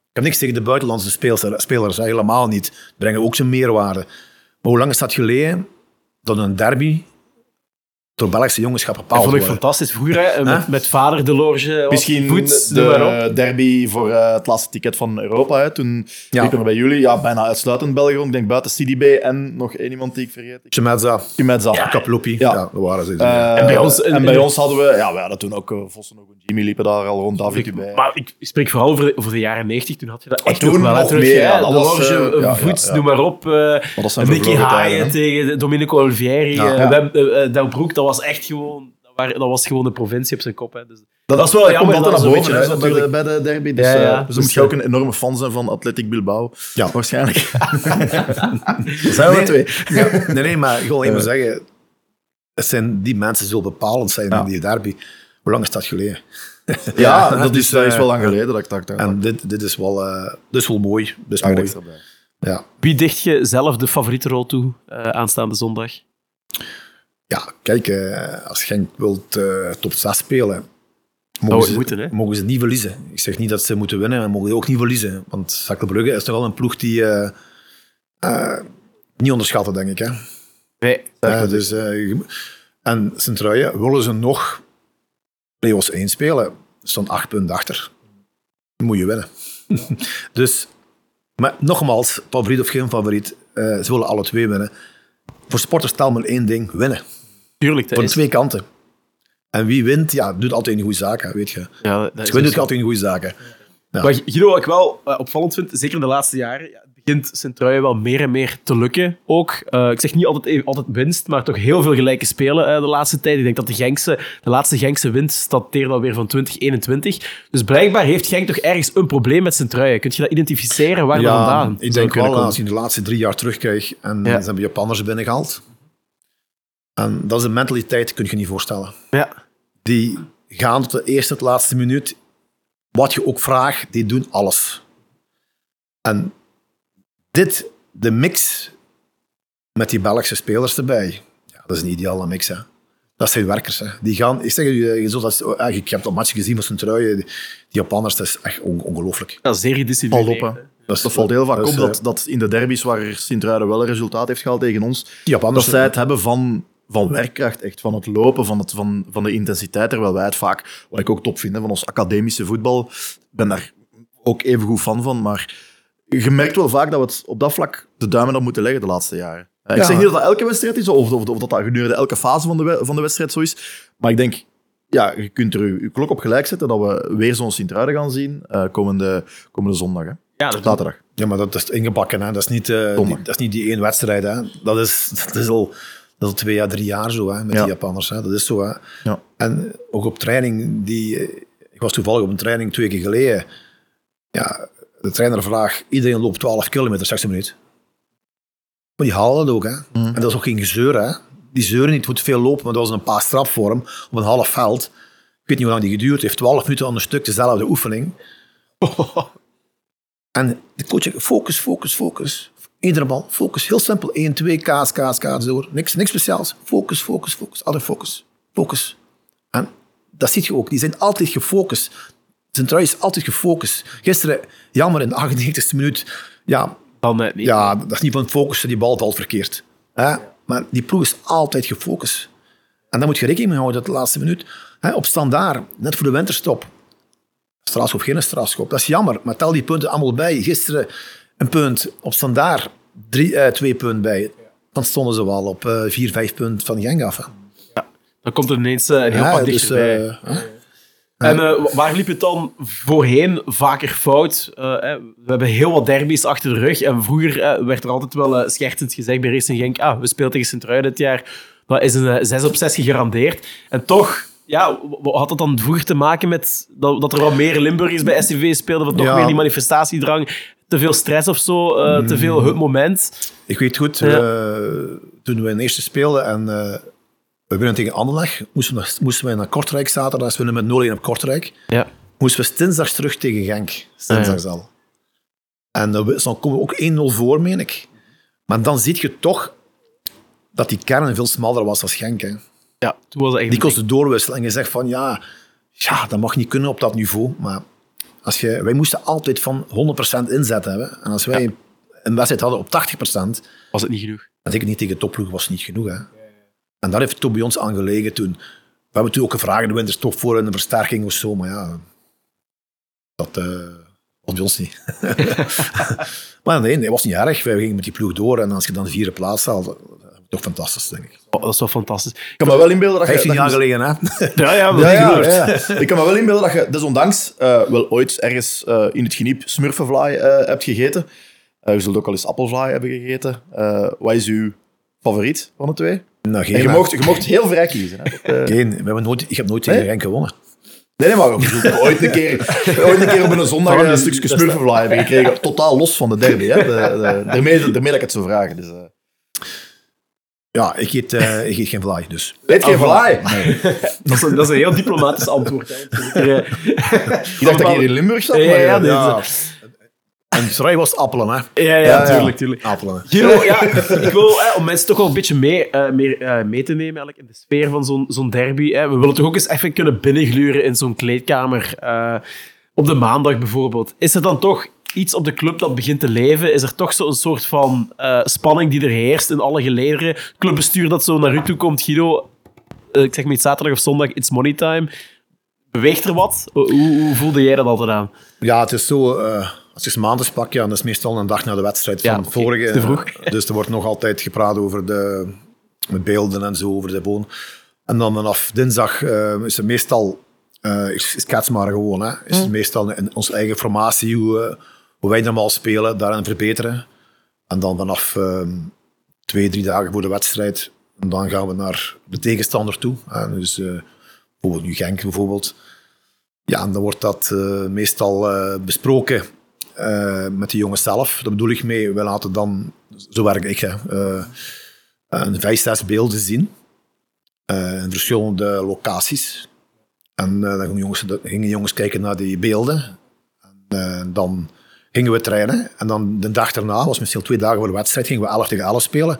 Ik heb niks tegen de buitenlandse spelers, spelers helemaal niet. Die brengen ook zijn meerwaarde. Maar hoe lang is dat geleden dat een derby door Belgische jongens gaat dat bepaald vond ik worden? fantastisch. Vroeger, hè, met, met vader de Lorge, Misschien voets, noem maar op. de derby voor eh, het laatste ticket van Europa. Hè. Toen Ja. liepen er bij jullie ja, bijna uitsluitend België rond. Ik denk buiten CDB en nog één iemand die ik vergeet. Chemezza, Kimedza. Kaplopi, Ja. ja. dat waren ze. Eh, En bij ons- en bij ons hadden we, ja, we hadden toen ook eh, Vossen en Jimmy liepen daar al rond, David Dubé. Maar ik spreek vooral over de, over de jaren 90. Toen had je dat echt toen nog wel. nog terug, meer, ja, de ja, voets, ja, ja. noem maar op. dat zijn Nicky Haaien tegen Domenico Olivieri. Ja. Del Broek, dat was echt gewoon... Dat, waren- dat was gewoon de provincie op zijn kop. Hè. Dus, Dat, dat is wel dat jammer. dat naar dat boven hè, is, bij, de, bij de derby. Dus, Ja, ja. eh, dus dan Dus, moet je ook een enorme fan zijn van Athletic Bilbao. Ja. Waarschijnlijk. <laughs> Dat zijn we Nee. twee. Ja, nee, nee, maar ik wil alleen maar zeggen, het zijn die mensen zo bepalend zijn Ja. in die derby. Hoe lang is dat geleden? Ja, <laughs> dat, is, dus, dat is eh, wel lang geleden dat ik dacht. dat- En dit, dit is wel, eh, dit is wel mooi. Dit is mooi. Ja. Wie dicht je zelf de favoriete rol toe eh, aanstaande zondag? Ja, kijk, eh, als Genk wilt eh, top 6 spelen, mogen het ze, moeten, hè? mogen ze niet verliezen. Ik zeg niet dat ze moeten winnen, maar mogen ze ook niet verliezen. Want Cercle Brugge is toch wel een ploeg die eh, niet onderschatten, denk ik. Hè? Nee. Dus, en Sint-Truiden, willen ze nog play-offs 1 spelen, staan 8 punten achter. Moet je winnen. <laughs> dus, maar nogmaals, favoriet of geen favoriet, ze willen alle twee winnen. Voor sporters tel maar één ding, winnen. Tuurlijk, Van is... twee kanten. En wie wint, ja, doet altijd een goede zaak, hè, weet je. Ja, dat is Wie ook doet zo. altijd een goede zaak. Ja. Maar Guido, wat ik wel eh, opvallend vind, zeker in de laatste jaren, ja, begint Sint-Truiden wel meer en meer te lukken ook. Eh, ik zeg niet altijd, altijd winst, maar toch heel veel gelijke spelen eh, de laatste tijd. Ik denk dat de, Genkse, de laatste Genkse winst dateert alweer van 2021. Dus blijkbaar heeft Genk toch ergens een probleem met Sint-Truiden. Kun je dat identificeren? Waar dat vandaan ik denk wel, komen? als je de laatste drie jaar terugkijkt en Ja. ze hebben Japanners binnengehaald. En dat is een mentaliteit, kun je niet voorstellen. Ja. Die gaan tot de eerste, tot de laatste minuut. Wat je ook vraagt, die doen alles. En dit, de mix met die Belgische spelers erbij, ja, dat is een ideale mix. Hè. Dat zijn werkers. Hè. Die gaan, ik zeg je, ah, ik heb dat match gezien met zijn trui, die Japanners, dat is echt on- ongelooflijk. Ja, zeer gedisciplineerd. Dat, is- Dat valt heel vaak dat op dat, eh, dat in de derbies waar Sint-Truiden wel een resultaat heeft gehaald tegen ons, die Japanners, dat zij het hebben van, van werkkracht, echt van het lopen, van, het, van, van de intensiteit, terwijl wij het vaak, wat ik ook top vind, hè, van ons academische voetbal, ik ben daar ook even goed fan van, maar je merkt wel vaak dat we het op dat vlak de duimen op moeten leggen de laatste jaren. Eh, Ik Ja. zeg niet dat dat elke wedstrijd is, of, of, of dat dat gedurende elke fase van de, van de wedstrijd zo is, maar ik denk, ja, je kunt er je, je klok op gelijk zetten dat we weer zo'n Sint-Truiden gaan zien eh, komende, komende zondag, hè. Ja, dat zaterdag. Ja, maar dat is ingebakken. Hè. Dat, is niet, eh, die- dat is niet die één wedstrijd. Hè. Dat, is, dat, is al, dat is al twee à drie jaar zo hè, met Ja. die Japanners. Hè. Dat is zo. Hè. Ja. En ook op training. Die, eh, ik was toevallig op een training twee keer geleden. Ja, de trainer vraagt, iedereen loopt 12 kilometer, 60 minuten. Maar die halen dat ook, hè. En dat is ook geen gezeur, hè. Die zeuren niet, het moet veel lopen, maar dat was een paar strapvorm op een half veld. Ik weet niet hoe lang die geduurd heeft, 12 minuten aan een stuk, dezelfde oefening. <laughs> En de coach zegt, focus, focus, focus. Iedere bal, focus. Heel simpel. 1, 2, kaas, kaas, kaas door. Niks, niks speciaals. Focus, focus, focus. Altijd focus. Focus. En dat zie je ook. Die zijn altijd gefocust. Zijn trui is altijd gefocust. Gisteren, jammer, in de 98e minuut. Ja, Dan net niet. ja dat is niet van focussen, die bal valt verkeerd. Hè? Maar die ploeg is altijd gefocust. En daar moet je rekening mee houden, dat de laatste minuut. Hè, op standaard, net voor de winterstop. Strafschop, geen strafschop. Dat is jammer, maar tel die punten allemaal bij. Gisteren een punt op standaard, drie, eh, twee punten bij. Dan stonden ze wel op eh, vier, vijf punten van Genk af. hè. Dan komt er ineens eh, een heel Ja, pak dus, dichterbij. eh, hè? En eh, waar liep het dan voorheen vaker fout? Eh, we hebben heel wat derbies achter de rug. En vroeger eh, werd er altijd wel eh, schertsend gezegd bij Racing Genk... Ah, we spelen tegen Sint-Truiden dit jaar. Dat is een eh, 6 op 6 gegarandeerd. En toch... Ja, w- had dat dan vroeger te maken met dat, dat er wat meer Limburgers bij SCV speelden? Wat nog Ja. meer die manifestatiedrang? Te veel stress of zo? eh, Te veel het moment? Ik weet goed, Ja. eh, toen we in eerste speelden en eh, we winnen tegen Anderlecht, moesten we, naar- moesten we naar Kortrijk zaterdag, we winnen met 0-1 op Kortrijk. Ja. moesten we dinsdags terug tegen Genk. Dinsdags al. En dan, dan komen we ook 1-0 voor, meen ik. Maar dan zie je toch dat die kern veel smaller was als Genk. Hè. Ja, toen was Die ze doorwisselen. En je zegt van, ja, ja, dat mag niet kunnen op dat niveau. Maar als je, wij moesten altijd van 100% inzet hebben. En als wij een wedstrijd hadden op 80%, Was het niet genoeg? dat ik niet tegen topploeg was niet genoeg. Hè. En daar heeft het bij ons aan gelegen toen. We hebben toen ook gevraagd in de winterstop voor een versterking of zo, maar ja, dat eh, was bij ons niet. <laughs> maar nee, dat was niet erg. Wij gingen met die ploeg door en als je dan de vierde plaats is toch fantastisch, denk ik. Oh, dat is wel fantastisch. Ik kan me wel inbeelden dat je... 15 dat je- jaar geleden, hè? <laughs> Ja, ja, Ja, ja, ja. Ik kan me wel inbeelden dat je desondanks eh, wel ooit ergens eh, in het geniep smurfenvlaai eh, hebt gegeten. Eh, je zult ook al eens appelvlaai hebben gegeten. Eh, wat is uw favoriet van de twee? Nou, geen, En je, mocht, je mocht heel vrij kiezen. Hè? Geen. We hebben nooit, ik heb nooit tegen Nee? Genk gewonnen. nee, nee, maar toch ooit een keer, ooit een keer op een zondag een stukje smurfenvlaai hebben gekregen. Totaal los van de derby. Hè? De, de, daarmee, daarmee dat ik het zo vragen. Dus, eh. Ja, ik eet, eh, <laughs> ik eet geen vlaai, dus. Weet geen vlaai? <laughs> Dat is, een, dat is een heel diplomatisch antwoord. Hè. Ik, eh, <laughs> Ik dacht dat ik hier in Limburg zat. Ja, maar, ja, eh, nee, Ja. En Srij was appelen, hè? Ja, ja, tuurlijk, tuurlijk. Appelen. Giro, ja, ik wil hè, om mensen toch wel een beetje mee, eh, meer, eh, mee te nemen eigenlijk, in de sfeer van zo'n zo'n derby. Hè. We willen toch ook eens even kunnen binnengluren in zo'n kleedkamer. eh, op de maandag bijvoorbeeld. Is er dan toch iets op de club dat begint te leven? Is er toch zo'n soort van eh, spanning die er heerst in alle gelederen? Clubbestuur dat zo naar u toe komt, Guido, eh, ik zeg maar iets zaterdag of zondag, it's money time. Beweegt er wat? Hoe, hoe voelde jij dat altijd aan? Ja, het is zo. eh, als je eens maandags pakt, ja, dat is meestal een dag na de wedstrijd Ja, van vorige. te vroeg. <laughs> Dus er wordt nog altijd gepraat over de met beelden en zo, over de boon. En dan vanaf dinsdag is het meestal, eh is, is maar gewoon, hè. is het meestal in onze eigen formatie, hoe, hoe wij normaal spelen, daarin verbeteren. En dan vanaf eh, twee, drie dagen voor de wedstrijd, en dan gaan we naar de tegenstander toe. Hè. Dus eh, bijvoorbeeld nu Genk bijvoorbeeld. Ja, en dan wordt dat eh, meestal eh, besproken eh, met de jongens zelf. Daar bedoel ik mee, we laten dan, zo werk ik, hè, eh, een vijf, zes beelden zien. eh, in verschillende locaties. En eh, dan gingen jongens, gingen jongens kijken naar die beelden. En eh, dan gingen we trainen. En dan de dag daarna, was misschien twee dagen voor de wedstrijd, gingen we 11 tegen 11 spelen.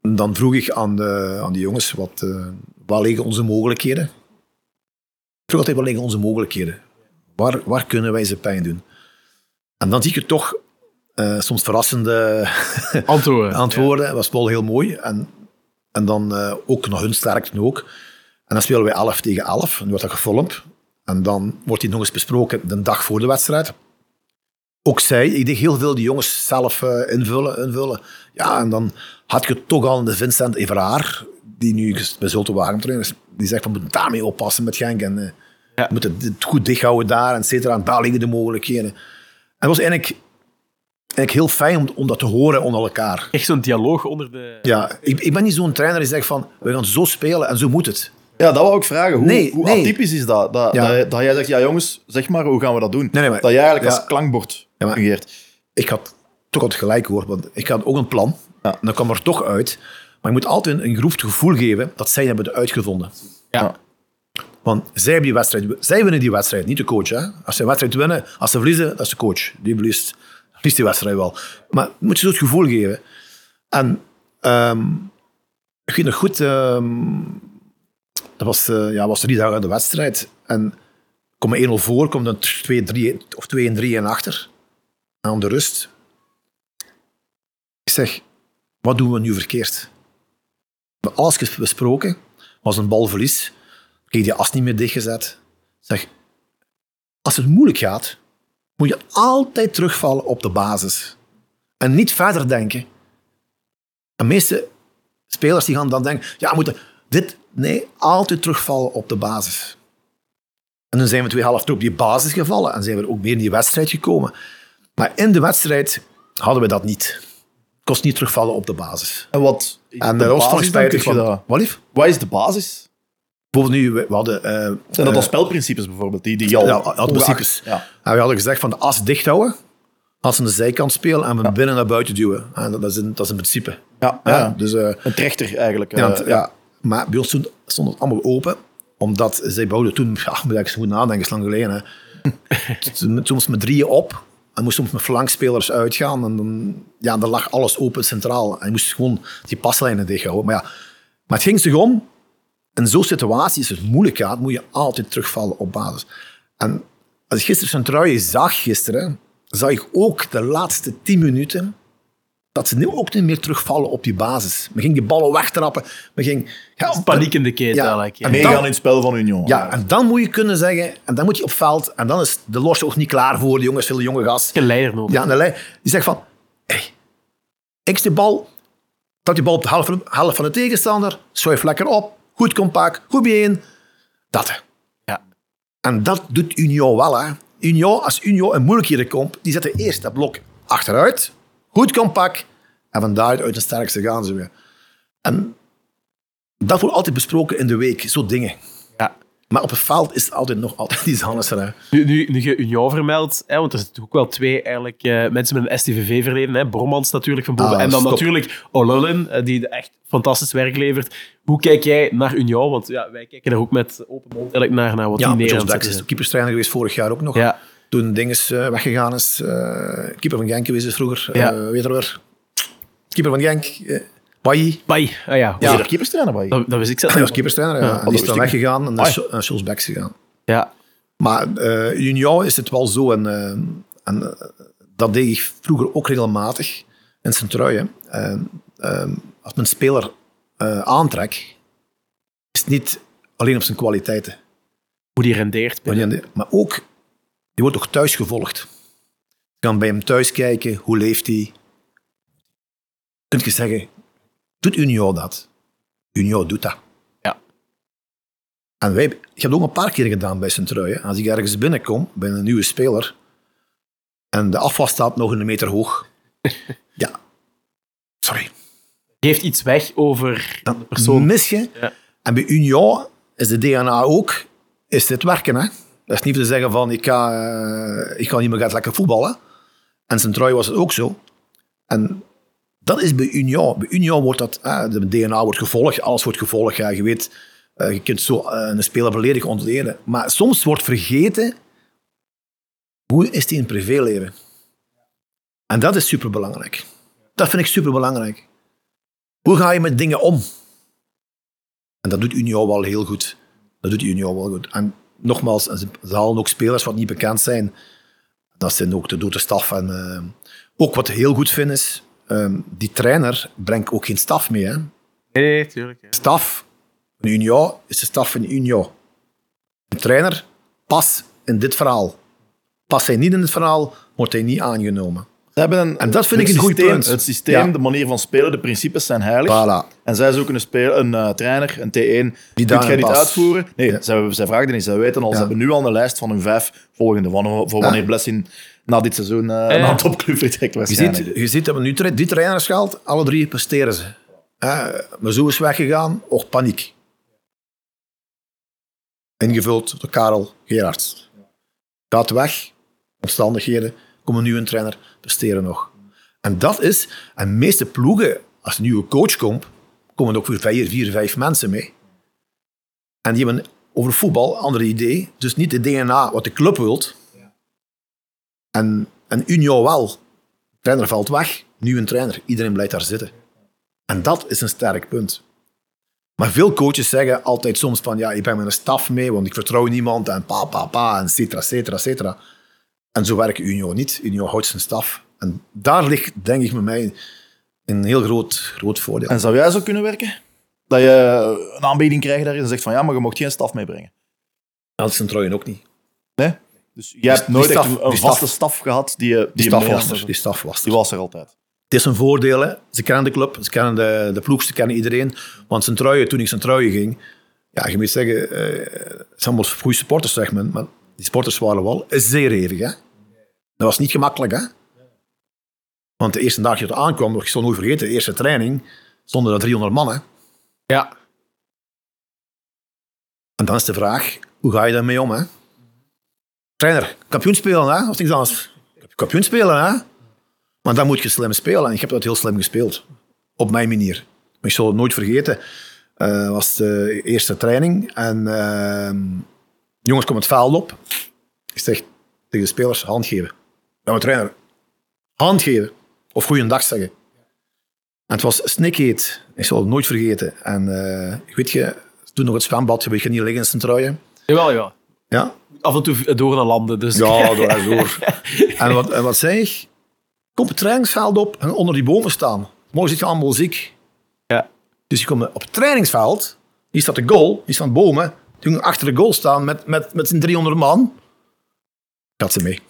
En dan vroeg ik aan de, aan de jongens, wat, eh waar liggen onze mogelijkheden? Ik vroeg altijd, waar liggen onze mogelijkheden? Waar, waar kunnen wij ze pijn doen? En dan zie je toch eh, soms verrassende <laughs> Antwoorden. antwoorden. Dat was wel heel mooi. En, en dan eh, ook naar hun sterkte ook. En dan spelen wij 11 tegen 11. En dan wordt dat gefilmd. En dan wordt die nog eens besproken de dag voor de wedstrijd. Ook zij, ik deed heel veel die jongens zelf eh, invullen, invullen. Ja, en dan had je toch al de Vincent Everaar, die nu bij Zulte Waregem trainer is, die zegt van, we moeten daarmee oppassen met Genk. En eh, Ja. we moeten het goed dichthouden daar, en et cetera. En daar liggen de mogelijkheden. En het was eigenlijk, eigenlijk heel fijn om, om dat te horen onder elkaar. Echt zo'n dialoog onder de... Ja, ik, ik ben niet zo'n trainer die zegt van, we gaan zo spelen en zo moet het. Ja, dat wou ik vragen. Hoe, Nee, hoe nee. atypisch is dat? Dat, Ja. dat? dat jij zegt, ja jongens, zeg maar, hoe gaan we dat doen? Nee, nee, maar- dat jij eigenlijk Ja. als klankbord Ja, maar- ik had toch altijd gelijk hoor, want ik had ook een plan. Ja. En dat kwam er toch uit. Maar je moet altijd een, geroefd gevoel geven dat zij hebben het uitgevonden. Ja. Want zij, hebben die wedstrijd, zij winnen die wedstrijd, niet de coach. Hè? Als ze een wedstrijd winnen, als ze verliezen, dat is de coach. Die verliest, verliest die wedstrijd wel. Maar je moet je zo het gevoel geven. En ehm, ik weet nog goed, ehm, dat was, eh, ja, was drie dagen de wedstrijd. En kom 1-0 voor, komt dan 2-3 of 2-3 en achter. Aan de rust. Ik zeg, wat doen we nu verkeerd? We hebben alles besproken, was een balverlies. Kreeg die as niet meer dichtgezet. Zeg, als het moeilijk gaat, moet je altijd terugvallen op de basis. En niet verder denken. De meeste spelers die gaan dan denken, ja, moeten dit... Nee, altijd terugvallen op de basis. En dan zijn we twee helften op die basis gevallen en zijn we ook meer in die wedstrijd gekomen. Maar in de wedstrijd hadden we dat niet. Het kost niet terugvallen op de basis. En wat is En de was toch spijtig. Wat lief? Wat is de basis? Bijvoorbeeld nu, we we hadden... eh, Zijn dat dan spelprincipes bijvoorbeeld? Die, die al Ja, al principes. Ja. En we hadden gezegd van de as dicht houden, als aan de zijkant spelen en van binnen naar buiten duwen. En dat, is een, dat is een principe. Ja, Ja. Dus, eh, Een trechter eigenlijk. ja, want, ja. Maar bij ons toen stond het allemaal open, omdat zij bouwden toen, ja, moet ik eens goed nadenken, is lang geleden. Hè. <laughs> Toen- soms met drieën op en moest soms met flankspelers uitgaan. En dan, ja, dan lag alles open centraal. En je moest gewoon die paslijnen dicht houden. Maar, ja, maar het ging zich om, in zo'n situatie is het moeilijk gaat, moet je altijd terugvallen op basis. En als ik gisteren Centraaien zag, gisteren, zag ik ook de laatste tien minuten dat ze nu ook niet meer terugvallen op die basis. We gingen die ballen wegtrappen. We gingen, ja, Paniek in de keten Ja. eigenlijk. ja. En Meegaan dan- in het spel van Union. ja, en dan moet je kunnen zeggen, en dan moet je op veld, en dan is de los ook niet klaar voor de jongens, veel jonge gast. Een leider nodig. Ja, en de lei- die zegt van, hey, ik de bal, dat die bal op de helft van, helft van de tegenstander, schuif lekker op, goed compact, goed bijeen. Dat. Ja. En dat doet Union wel. Hè. Union, als Union in moeilijkheden komt, die zetten eerst dat blok achteruit, goed compact, en van daaruit uit de sterkste gaan ze weer. En dat wordt altijd besproken in de week, zo dingen. Ja. Maar op het veld is het altijd nog altijd iets anders. Hè. Nu, nu, nu je Union vermeldt, hè, want er zitten ook wel twee eigenlijk, eh, mensen met een STVV-verleden. Hè, Brommans natuurlijk van boven. Ah, en dan stop. natuurlijk O'Lullin, eh, die echt fantastisch werk levert. Hoe kijk jij naar Union? Want ja, wij kijken er ook met open mond eigenlijk naar, naar wat Ja, die het Bex is keeperstrainer geweest vorig jaar ook nog. Ja, Toen Dinges eh, weggegaan is. eh, keeper van Genk geweest is vroeger. Ja. Eh, weet je weer? Keeper van Genk. Bailly. Bai. Ah ja, Ja. ja. er keeperstrainer bij? Dat, dat wist ik zelf. Hij was keeperstrainer. Ja. Die is dan weggegaan en naar Jos Bex gegaan. Ja. Maar eh Union is het wel zo. En, en dat deed ik vroeger ook regelmatig in Centruijen. Uh, als men een speler eh, aantrekt, is het niet alleen op zijn kwaliteiten. Hoe die rendeert. Maar ook, die wordt ook thuis gevolgd. Je kan bij hem thuis kijken, hoe leeft hij? Kun je zeggen, doet Union dat? Union doet dat. Ja. En wij, ik heb het ook een paar keer gedaan bij Centruijen. Als ik ergens binnenkom, bij een nieuwe speler, en de afwas staat nog een meter hoog. <laughs> ja. Sorry. Geeft iets weg over Dan de persoon. mis je. Ja. En bij Union is de DNA ook, is dit werken. Hè? Dat is niet te zeggen van, ik ga, eh, ik ga niet meer lekker voetballen. En Centraal was het ook zo. En dat is bij Union. Bij Union wordt dat, eh, de DNA wordt gevolgd, alles wordt gevolgd. Ja, je weet, eh, je kunt zo een speler volledig ontleden. Maar soms wordt vergeten, hoe is die in het privéleven? En dat is superbelangrijk. Dat vind ik superbelangrijk. Hoe ga je met dingen om? En dat doet Union wel heel goed. Dat doet Union wel goed. En nogmaals, ze halen ook spelers wat niet bekend zijn. Dat zijn ook de dode staf. En eh, ook wat ik heel goed vind is, eh, die trainer brengt ook geen staf mee. Hè. Nee, tuurlijk. ja. Staf van Union is de staf van Union. Een trainer, pas in dit verhaal. Past hij niet in het verhaal, wordt hij niet aangenomen. Ze hebben een, En dat vind ik een goed systeem- punt. Het systeem, Ja. de manier van spelen, de principes zijn heilig. Voilà. En zij zoeken een, speel, een eh, trainer, een T1, die kunt jij niet uitvoeren. Nee, Ja. zij, zij vragen er niet. Zij weten al, ze hebben nu al een lijst van hun vijf volgende. Van, voor wanneer Blessing na dit seizoen eh ja. naar een topclub vertrekt Je waarschijnlijk. ziet, je ziet dat we nu tra- die trainers gehaald, alle drie presteren ze. Uh, Mazou is weggegaan, och paniek. ingevuld door Karel Gerards. Gaat weg, omstandigheden, komt een nieuwe trainer, presteren nog. En dat is, en de meeste ploegen, als een nieuwe coach komt, komen ook weer vier, vier, vijf mensen mee. En die hebben over voetbal een ander idee. Dus niet de DNA wat de club wilt. En, en Union wel. trainer valt weg, nieuwe trainer. Iedereen blijft daar zitten. En dat is een sterk punt. Maar veel coaches zeggen altijd soms van ja, ik ben met een staf mee, want ik vertrouw niemand en pa, pa, pa, en cetera, cetera, cetera. En zo werkt Union niet. Union houdt zijn staf. En daar ligt, denk ik, met mij een heel groot, groot voordeel. En zou jij zo kunnen werken? Dat je een aanbieding krijgt daar en zegt van ja, maar je mocht geen staf meebrengen. Dat is een ook niet. Nee? Dus jij hebt nooit staf- een, vaste staf gehad die je Die je staf was er. Die staf was er. Die was er altijd. Het is een voordeel. Hè. Ze kennen de club, ze kennen de, de ploeg, ze kennen iedereen. Want zijn truien, toen ik zijn truien ging, ja, je moet zeggen, eh, het zijn allemaal goede supporters, zeg maar. Maar die supporters waren wel zeer hevig. Hè. Dat was niet gemakkelijk. Hè. Want de eerste dag dat je er aankwam, ik zal nooit vergeten, de eerste training, stonden er 300 man. Hè. Ja. En dan is de vraag, hoe ga je daarmee om? Hè? Trainer, kampioen spelen, hè? Of niks anders. Kampioen spelen, hè? Maar dan moet je slim spelen. En ik heb dat heel slim gespeeld. Op mijn manier. Maar ik zal het nooit vergeten. Het was de eerste training. En ehm, jongens komen het veld op. Ik zeg tegen de spelers, hand geven. Ja, maar trainer, hand geven. Of goeiedag zeggen. En het was snikheet. Ik zal het nooit vergeten. En eh, weet je, toen nog het zwembad, je weet je niet liggen in zijn truien. Jawel, ja. Ja, Af en toe door naar landen. Dus ja, door en door. <laughs> en, wat, en wat zei ik? Kom het trainingsveld op en onder die bomen staan. Morgen zit je allemaal ziek. Ja. Dus je komt op het trainingsveld, hier staat de goal, hier staan bomen. Toen achter de goal staan met, met, met zijn 300 man. Gaat ze mee.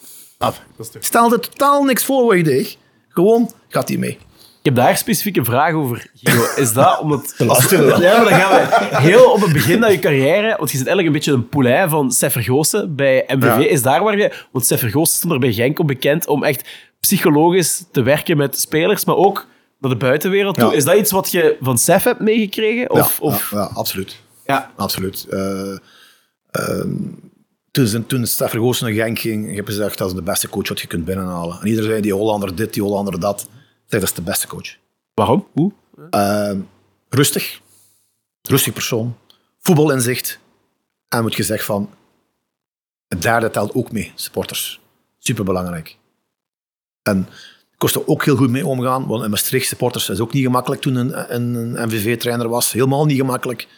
Stelde totaal niks voor wat je deed. Gewoon gaat hij mee. Ik heb daar specifiek een vraag over, Guido. Is dat omdat... <laughs> Ja, maar dan gaan we heel op het begin van je carrière... Want je zit eigenlijk een beetje een poulain van Seffer Goossen bij MVV. Ja. Is daar waar je... Want Seffer Goossen stond er bij Genk om bekend om echt psychologisch te werken met spelers, maar ook naar de buitenwereld toe. Ja. Is dat iets wat je van Sef hebt meegekregen? Of, ja, of... ja, ja, absoluut. Ja. Absoluut. Eh, ehm, toen, toen Vergoosen naar Genk ging, ik heb gezegd dat is de beste coach wat je kunt binnenhalen. En iedereen zei, die Hollander dit, die Hollander dat. Ik dat is de beste coach. Waarom? Hoe? Ehm, rustig. Rustig persoon. Voetbalinzicht. En moet je zeggen van, het derde telt ook mee, supporters. Superbelangrijk. En kost er ook heel goed mee omgaan, want in Maastricht supporters is ook niet gemakkelijk toen een, een, een MVV-trainer was. Helemaal niet gemakkelijk.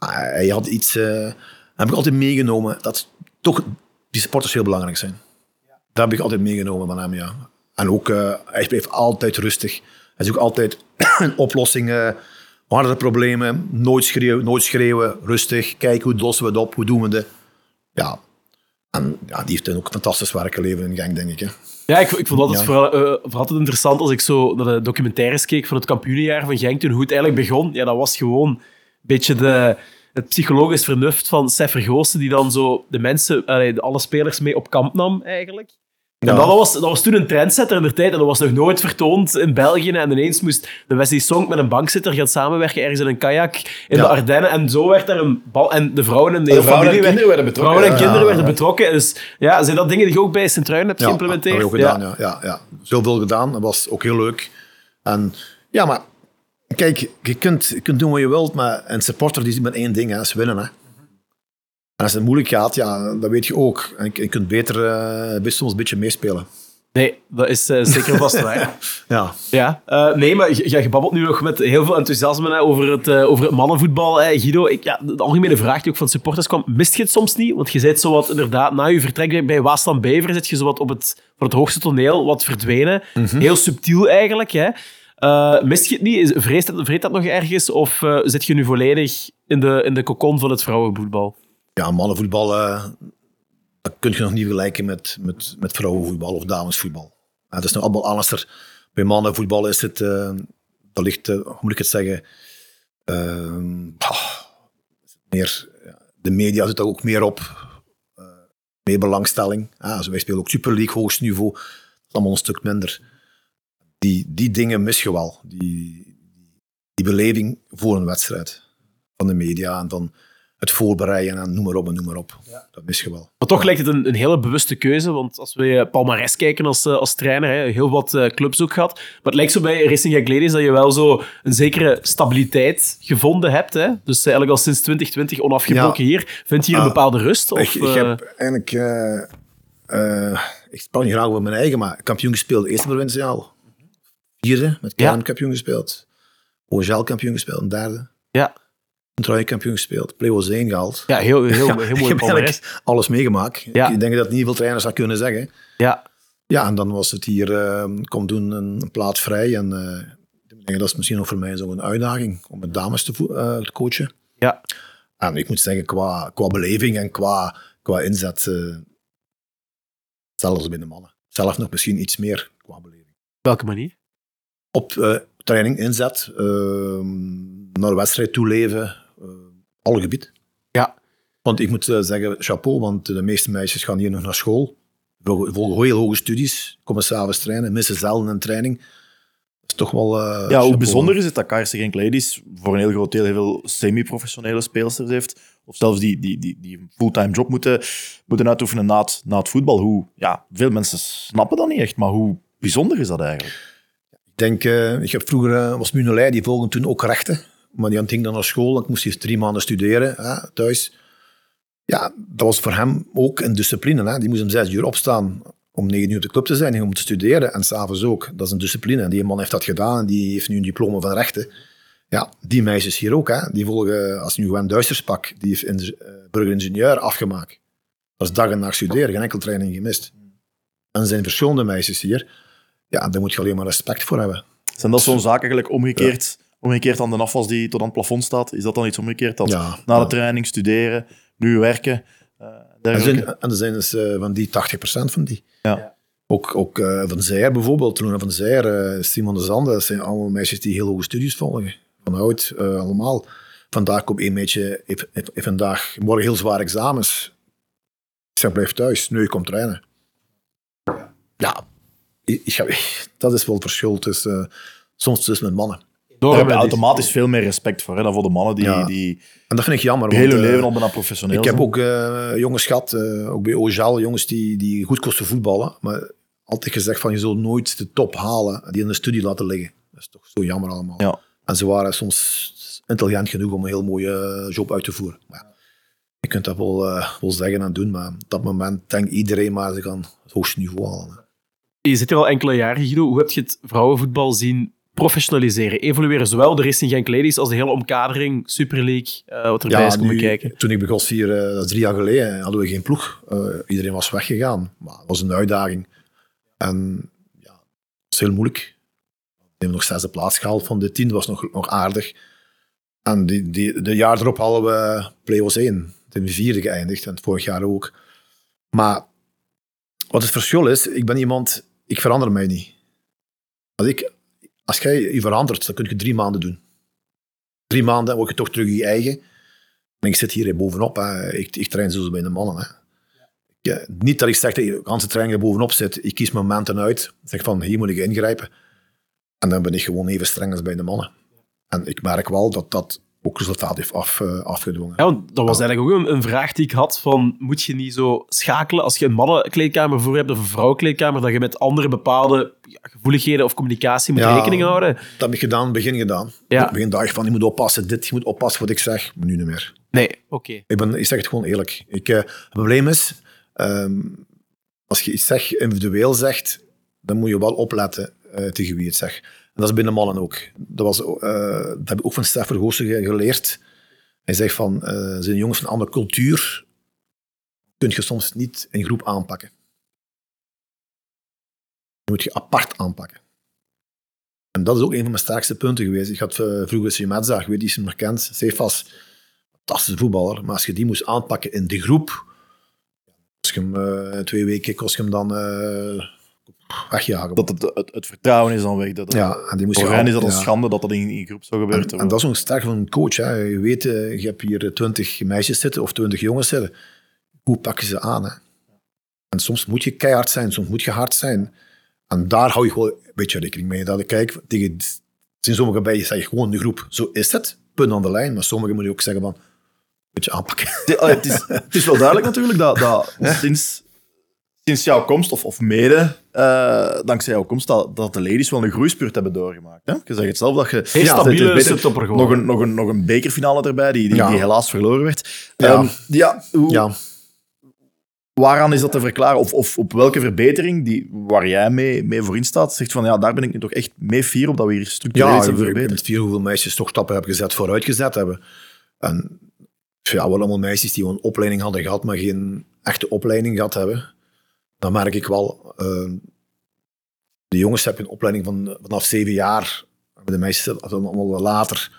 Maar hij had iets, eh heb ik altijd meegenomen, dat toch die supporters heel belangrijk zijn. Dat heb ik altijd meegenomen van hem, ja. En ook, eh, hij bleef altijd rustig. Hij zoekt altijd <clears throat> een oplossing. eh harde problemen, nooit schreeuwen, nooit schreeuwen, rustig. Kijken, hoe lossen we het op, hoe doen we het? Ja. En ja, die heeft dan ook fantastisch werk geleverd in Genk, denk ik. Hè. Ja, ik, ik vond dat Ja. vooral, vooral altijd interessant als ik zo naar de documentaires keek van het kampioenenjaar van Genk toen, hoe het eigenlijk begon. Ja, dat was gewoon beetje de, het psychologisch vernuft van Seffer Goossen, die dan zo de mensen, alle spelers mee op kamp nam, eigenlijk. Ja. En dat was, dat was toen een trendsetter in de tijd en dat was nog nooit vertoond in België. En ineens moest de Wesley Song met een bankzitter gaan samenwerken ergens in een kajak in Ja. de Ardennen. En zo werd er een bal... En de vrouwen en de, vrouwen en kinderen werden betrokken. Vrouwen en Ja, kinderen werden betrokken. Dus ja, zijn dat dingen die je ook bij Sint-Truiden hebt geïmplementeerd? heb ik ook gedaan, ja. Ja, ja. Zoveel gedaan, dat was ook heel leuk. En ja, maar kijk, je kunt, je kunt doen wat je wilt, maar een supporter die ziet met één ding, hè, dat is winnen. Hè. En als het moeilijk gaat, ja, dat weet je ook. En je kunt beter best soms een beetje meespelen. Nee, dat is eh, zeker vast waar. <laughs> Ja. Ja, eh, nee, maar je, je babbelt nu nog met heel veel enthousiasme hè, over, het, over het mannenvoetbal. Hè. Guido, ik, ja, de algemene vraag die ook van supporters kwam, mist je het soms niet? Want je zit zo wat, inderdaad, na je vertrek bij- bij Waasland Bever zit je zo wat op het, voor het hoogste toneel wat verdwenen. Heel subtiel eigenlijk. Hè. Eh, mist je het niet? Is, vreest, dat, vreet dat nog ergens? Of eh, zit je nu volledig in de, in de kokon van het vrouwenvoetbal? ja, mannenvoetbal, eh, dat kun je nog niet vergelijken met, met, met vrouwenvoetbal of damesvoetbal. Het is nog allemaal anders. er. Bij mannenvoetbal is het, dat ligt, hoe moet ik het zeggen, meer, de media zit daar ook meer op, meer belangstelling. Ah, wij spelen ook Super League, hoogst niveau, dat is allemaal een stuk minder. Die, die dingen mis je wel, die, die beleving voor een wedstrijd van de media en dan het voorbereiden en noem maar op en noem maar op. Dat mis je wel. Maar toch lijkt het een, een hele bewuste keuze, want als we palmares kijken als, eh, als trainer, hè, heel wat eh, clubs ook gehad, maar het lijkt zo bij Racing Ladies dat je wel zo een zekere stabiliteit gevonden hebt. Hè? Dus eigenlijk al sinds 2020 onafgebroken hier. Vind je hier een Ah. bepaalde rust? Of, ik, ik eh, heb eigenlijk... eh, eh, ik sprak niet graag over mijn eigen, maar kampioen gespeeld. Eerste provinciaal. Vierde, met Ja. KM kampioen gespeeld. OGL kampioen gespeeld, een derde. ja, Een trui kampioen gespeeld. Play-offs 1 gehaald. ja, heel, heel, <laughs> heel ik mooi heb palmares. eigenlijk alles meegemaakt. Ja. Ik denk dat niet veel trainers dat kunnen zeggen. Ja, Ja, en dan was het hier, eh kom doen een plaats vrij. En eh, ik denk dat is misschien ook voor mij zo'n uitdaging om met dames te, eh, te coachen. ja. En ik moet zeggen, qua, qua beleving en qua, qua inzet, eh zelfs bij de mannen. Zelf nog misschien iets meer qua beleving. Welke manier? Op eh, training, inzet, eh, naar de wedstrijd toeleven, eh alle gebied. Ja. Want ik moet zeggen, chapeau, want de meeste meisjes gaan hier nog naar school. Volgen heel hoge studies, komen s'avonds trainen, missen zelden een training. Dat is toch wel... Ja, hoe bijzonder is het dat KRC Genk Ladies voor een heel groot deel heel veel semi-professionele speelsters heeft. Of zelfs die, die, die, die een fulltime job moeten, moeten uitoefenen na het, na het voetbal. Hoe, ja, veel mensen snappen dat niet echt, maar hoe bijzonder is dat eigenlijk? Ik denk, eh, ik heb vroeger, eh, was Munelij, die volgde toen ook rechten. Maar die ging dan naar school, dan moest hij drie maanden studeren hè, thuis. Ja, dat was voor hem ook een discipline. Hè. Die moest om zes uur opstaan om negen uur op de club te zijn om te studeren. En s'avonds ook. Dat is een discipline. En die man heeft dat gedaan en die heeft nu een diploma van rechten. Ja, die meisjes hier ook. Hè. Die volgen, als nu Gwen Duisters pak, die heeft in, uh, burgeringenieur afgemaakt. Dat is dag en nacht studeren, geen enkel training gemist. En er zijn verschillende meisjes hier. Ja, daar moet je alleen maar respect voor hebben. Zijn dat zo'n zaken eigenlijk omgekeerd, omgekeerd aan de afwas die tot aan het plafond staat? Is dat dan iets omgekeerd? Dat Ja. na de training studeren, nu werken? eh, En er zijn, en er zijn dus eh, van die 80% van die. Ja. Ook, ook eh, Van Zijer bijvoorbeeld, Luna van Zijer, Simon de Zande, dat zijn allemaal meisjes die heel hoge studies volgen. Van oud, allemaal. Vandaag komt één meisje, heeft, heeft- heeft vandaag, morgen heel zwaar examens. Ik zeg, blijf thuis, nu je komt trainen. Ja, ik, ga- dat is wel het verschil tussen, soms tussen met mannen. Daar hebben we automatisch veel meer respect voor, hè, dan voor de mannen die, Ja. die En dat vind ik jammer. heel hun eh, leven al bijna professioneel Ik heb ook eh, jongens gehad, eh, ook bij OJAL, jongens die, die goed kosten voetballen. Maar altijd gezegd van je zult nooit de top halen die in de studie laten liggen. Dat is toch zo jammer allemaal. Ja. En ze waren soms intelligent genoeg om een heel mooie job uit te voeren. Maar ja, je kunt dat wel, eh, wel zeggen en doen, maar op dat moment denkt iedereen maar ze gaan het hoogste niveau halen. hè. Je zit er al enkele jaren, Guido. Hoe heb je het vrouwenvoetbal zien professionaliseren? Evolueren zowel de Racing Genk Ladies als de hele omkadering, Super League, eh, wat erbij is komen kijken. Toen ik begon hier, eh, dat is drie jaar geleden, hadden we geen ploeg. Eh, iedereen was weggegaan. Maar het was een uitdaging. En ja, het was heel moeilijk. We hebben nog zesde plaats gehaald van de tien. Dat was nog, nog aardig. En die, die, de jaar erop hadden we play-offs 1. Toen we vierde geëindigd. En het vorig jaar ook. Maar wat het verschil is, ik ben iemand, ik verander mij niet. Als, ik, als jij je verandert, dan kun je drie maanden doen. Drie maanden word je toch terug je eigen. En ik zit hier bovenop. Ik, ik train zoals bij de mannen. Hè. Ik, eh, niet dat ik zeg dat je de training er bovenop zit. Ik kies momenten uit. Zeg van, hier moet ik ingrijpen. En dan ben ik gewoon even streng als bij de mannen. En ik merk wel dat dat ook resultaat heeft af, eh, afgedwongen. Ja, want dat was eigenlijk ook een, een vraag die ik had van, moet je niet zo schakelen als je een mannenkleedkamer voor hebt of een vrouwenkleedkamer, dat je met andere bepaalde ja, gevoeligheden of communicatie moet Ja. rekening houden? Dat heb ik gedaan, in het begin gedaan. Ja. Begin dacht ik van, je moet oppassen, dit, je moet oppassen wat ik zeg. Maar nu niet meer. Nee, oké. Ik, ben, ik zeg het gewoon eerlijk. Ik, eh, het probleem is, ehm, als je iets zegt, individueel zegt, dan moet je wel opletten eh, tegen wie je het zegt. Dat is binnen mannen ook. Dat, was, eh, dat heb ik ook van Stefan Goossen ge- geleerd. Hij zegt van, eh zijn jongens van een andere cultuur, kun je soms niet in groep aanpakken. Die moet je apart aanpakken. En dat is ook een van mijn sterkste punten geweest. Ik had uh, vroeger Simetza, ik weet of je hem herkent, Cefas, fantastische voetballer. Maar als je die moest aanpakken in de groep, kost je hem uh, twee weken kost je hem dan uh, wegjagen. Dat het, het, het, vertrouwen is dan weg. Dat, ja, en die moest voor hen is dat een schande dat dat in, in groep zou gebeuren. En, en dat is ook sterk van een coach. Hè. Je weet, uh, je hebt hier twintig meisjes zitten of twintig jongens zitten. Hoe pak je ze aan? Hè? En soms moet je keihard zijn, soms moet je hard zijn. En daar hou je gewoon een beetje rekening mee. Dat ik kijk, tegen, zijn sommige bij je zeg je gewoon in de groep, zo is het, punt aan de lijn. Maar sommigen moet je ook zeggen van, beetje aanpakken. Het, is, het is wel duidelijk natuurlijk dat, dat <laughs> sinds, sinds jouw komst, of, of mede eh, dankzij jouw komst, dat, dat de ladies wel een groeispurt hebben doorgemaakt. Hè? Je zegt het zelf dat je... Heel Ja, stabiele beter- subtopper nog een, nog, een, nog een bekerfinale erbij, die, die, Ja. die helaas verloren werd. Ja. Ehm, ja, hoe, Ja, Waaraan is dat te verklaren? Of, of op welke verbetering die, waar jij mee, mee voor in staat, zegt van ja, daar ben ik nu toch echt mee fier op dat we hier structureel ja iets hebben ik verbeterd. met vier hoeveel meisjes toch stappen hebben gezet, vooruitgezet hebben. En ja, wel allemaal meisjes die een opleiding hadden gehad, maar geen echte opleiding gehad hebben. Dan merk ik wel, eh, de jongens hebben een opleiding van, vanaf zeven jaar, de dan allemaal later.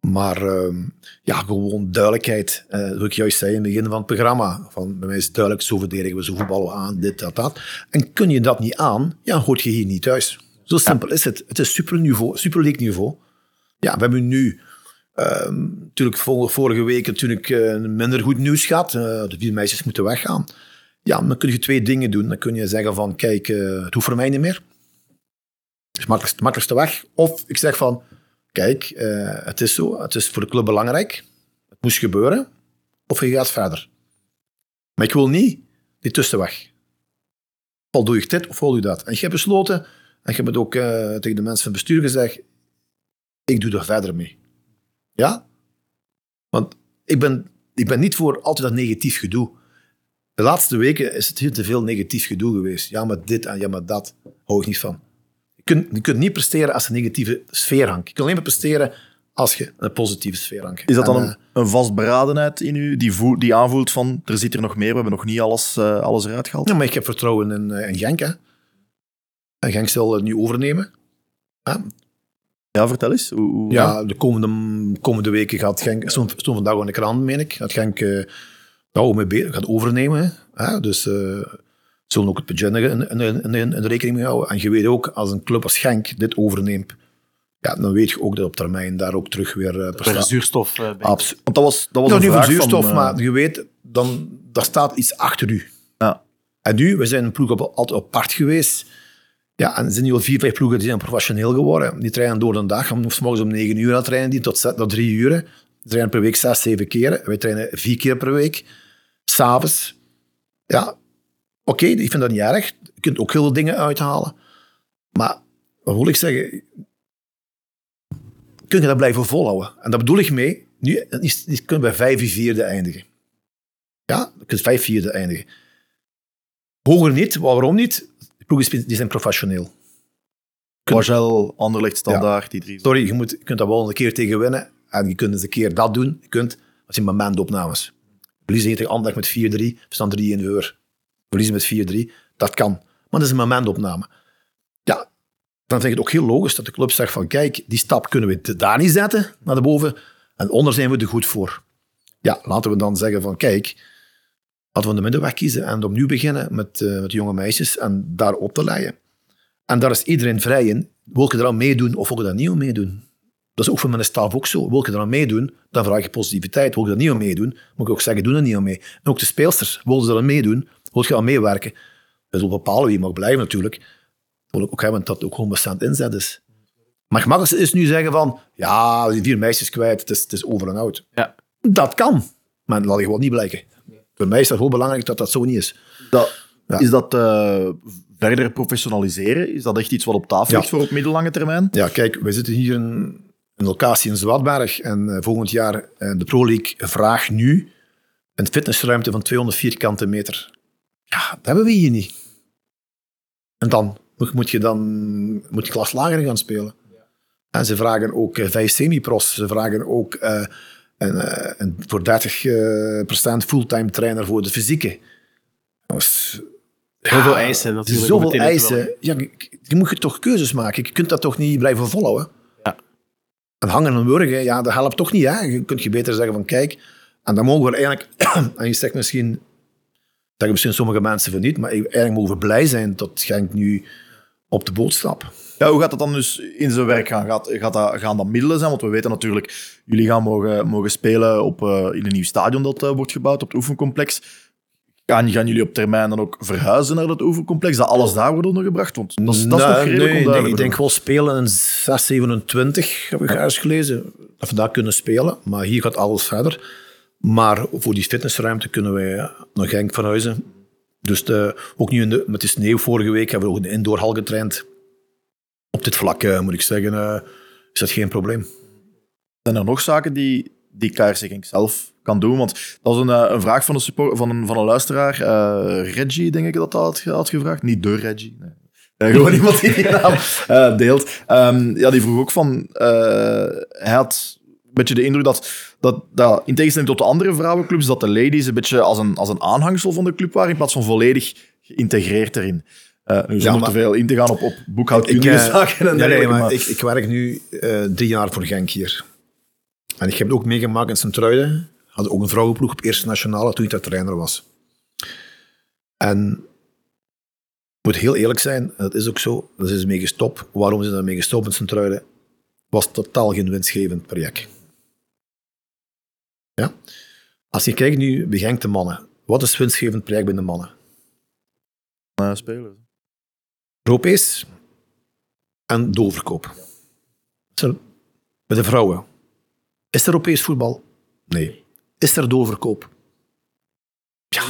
Maar eh, ja, gewoon duidelijkheid, eh zoals ik juist zei in het begin van het programma. Van, bij mij is het duidelijk, zo verdedigen we, zo voetballen we aan, dit, dat, dat. En kun je dat niet aan, ja, hoort je hier niet thuis. Zo simpel is het. Het is Super League niveau. Ja, we hebben nu ehm, natuurlijk vor- vorige week natuurlijk eh, minder goed nieuws gehad. Eh, de vier meisjes moeten weggaan. Ja, dan kun je twee dingen doen. Dan kun je zeggen van, kijk, eh, het hoeft voor mij niet meer. Het is makkelijkst, makkelijkste weg. Of ik zeg van, kijk, eh, het is zo. Het is voor de club belangrijk. Het moest gebeuren. Of je gaat verder. Maar ik wil niet die tussenweg. Al doe je dit of doe je dat. En je hebt besloten, en je hebt het ook eh, tegen de mensen van het bestuur gezegd, ik doe er verder mee. Ja? Want ik ben, ik ben niet voor altijd dat negatief gedoe. De laatste weken is het heel te veel negatief gedoe geweest. Ja, maar dit en ja, maar dat. Hou ik niet van. Je kunt, je kunt niet presteren als een negatieve sfeer hangt. Je kunt alleen maar presteren als je een positieve sfeer hangt. Is dat dan En, een, eh, een vastberadenheid in u die, voelt, die aanvoelt van er zit er nog meer, we hebben nog niet alles, eh, alles eruit gehaald? ja, maar ik heb vertrouwen in, eh, in Genk. Hè. En Genk zal het nu overnemen. Ja, Ja, vertel eens. Hoe, hoe- Ja, de komende, komende weken gaat Genk, stond, stond vandaag aan de krant, meen ik, dat Genk nou, mee gaat overnemen. Hè. Dus eh zullen ook het budget in, in, in, in, in rekening mee houden. En je weet ook, als een club als Genk dit overneemt, ja, dan weet je ook dat op termijn daar ook terug weer uh, Per zuurstof. eh, bij. Absoluut. Want dat was, dat was Nou, een niet voor vraag zuurstof, van, eh, maar je weet, dan, daar staat iets achter u. Ja. En nu, we zijn een ploeg op, altijd apart geweest. Ja, en er zijn nu al vier, vijf ploegen die zijn professioneel geworden. Die trainen door de dag. Om, 's morgens om negen uur aan trainen die tot, tot drie uur. Die trainen per week zes, zeven keren. Wij trainen vier keer per week. S'avonds. Ja, oké, ik vind dat niet erg. Je kunt ook heel veel dingen uithalen. Maar, wat wil ik zeggen? Kun je dat blijven volhouden? En dat bedoel ik mee. Nu is, is, kunnen we vijf vierde eindigen. Ja, je kunt vijf vierde eindigen. Hoger niet, waarom niet? De ploegen die zijn professioneel. Wagel, Anderlecht, Standaard, die drie. Sorry, je, moet, je kunt dat wel een keer tegen winnen. En je kunt eens een keer dat doen. Je kunt, dat zijn momentopnames. Verliezen tegen Anderlecht met 4-3, we staan 3 in voor. Verliezen met 4-3, dat kan. Maar dat is een momentopname. Ja, dan vind ik het ook heel logisch dat de club zegt van kijk, die stap kunnen we daar niet zetten, naar de boven. En onder zijn we er goed voor. Ja, laten we dan zeggen van kijk, laten we de middenweg kiezen en opnieuw beginnen met, eh, met jonge meisjes en daar op te leiden. En daar is iedereen vrij in. Wil je er aan meedoen of wil je daar niet aan meedoen? Dat is ook voor mijn staf ook zo. Wil je er aan meedoen, dan vraag je positiviteit. Wil je er niet aan meedoen, moet ik ook zeggen, doe er niet aan mee. En ook de speelsters, willen ze er aan meedoen, wil je aan meewerken. Dat op bepalen wie mag blijven natuurlijk. Dat wil ik ook hebben dat het ook 100% inzet is. Maar het makkelijkste is nu zeggen van, ja, die vier meisjes kwijt, het is, het is over en out. Ja. Dat kan, maar dat laat je gewoon niet blijken. Voor mij is dat heel belangrijk dat dat zo niet is. Dat, Ja. Is dat eh, verder professionaliseren? Is dat echt iets wat op tafel Ja. ligt voor op middellange termijn? Ja, kijk, we zitten hier in een locatie in Zwartberg en eh, volgend jaar eh, de Pro League vraagt nu een fitnessruimte van 200 vierkante meter. Ja, dat hebben we hier niet. En dan moet, je dan moet je klas lager gaan spelen. En ze vragen ook eh, vijf semi-pros. Ze vragen ook een, een voor 30 eh, procent fulltime trainer voor de fysieke. Dat is- Heel veel eisen natuurlijk. Zoveel eisen. Ja, je, je moet je toch keuzes maken. Je kunt dat toch niet blijven volhouden. Ja. En hangen en wurgen, ja, dat helpt toch niet. Hè? Je kunt je beter zeggen van kijk, en dan mogen we eigenlijk, <clears throat> en je zegt misschien, zeggen misschien sommige mensen van niet, maar eigenlijk mogen we blij zijn dat Genk nu op de boot. Ja, hoe gaat dat dan dus in zijn werk gaan? Gaat, gaat dat, gaan dat middelen zijn? Want we weten natuurlijk, jullie gaan mogen, mogen spelen op, eh, in een nieuw stadion dat eh, wordt gebouwd, op het oefencomplex. Gaan, gaan jullie op termijn dan ook verhuizen naar dat oefencomplex? Dat alles daar wordt ondergebracht? Want dat is, dat is nog redelijk nee, nee, onduidelijk. ik denk wel spelen in 627, heb ik ergens gelezen. Dat we daar kunnen spelen. Maar hier gaat alles verder. Maar voor die fitnessruimte kunnen wij naar Genk verhuizen. Dus de, ook nu in de, met de sneeuw vorige week hebben we ook in de indoorhal getraind. Op dit vlak eh, moet ik zeggen, eh, is dat geen probleem. Zijn er nog zaken die, die Genk zelf kan doen? Want dat was een, eh, een vraag van een, support, van een, van een luisteraar. eh, Reggie, denk ik dat dat had, had gevraagd. Niet de Reggie. Nee. Eh, <laughs> gewoon iemand die die naam deelt. Ehm, ja, die vroeg ook van... hij had een beetje de indruk dat, dat, dat, in tegenstelling tot de andere vrouwenclubs, dat de ladies een beetje als een, als een aanhangsel van de club waren, in plaats van volledig geïntegreerd erin. Nu zonder maar- te veel in te gaan op, op boekhoudkundige eh, zaken en ja, nee, maar maar- ik, ik werk nu drie jaar voor Genk hier. En ik heb het ook meegemaakt in Sint-Truiden. Had ook een vrouwenploeg op Eerste Nationale toen ik daar trainer was. En ik moet heel eerlijk zijn, dat is ook zo. Dat is mee gestopt. Waarom is dat mee gestopt in Sint-Truiden? Was totaal geen winstgevend project. Ja? Als je kijkt nu bij Genk de mannen. Wat is winstgevend project bij de mannen? eh, spelers. Europees en doorverkoop. Bij de vrouwen. Is er Europees voetbal? Nee. Is er doorverkoop?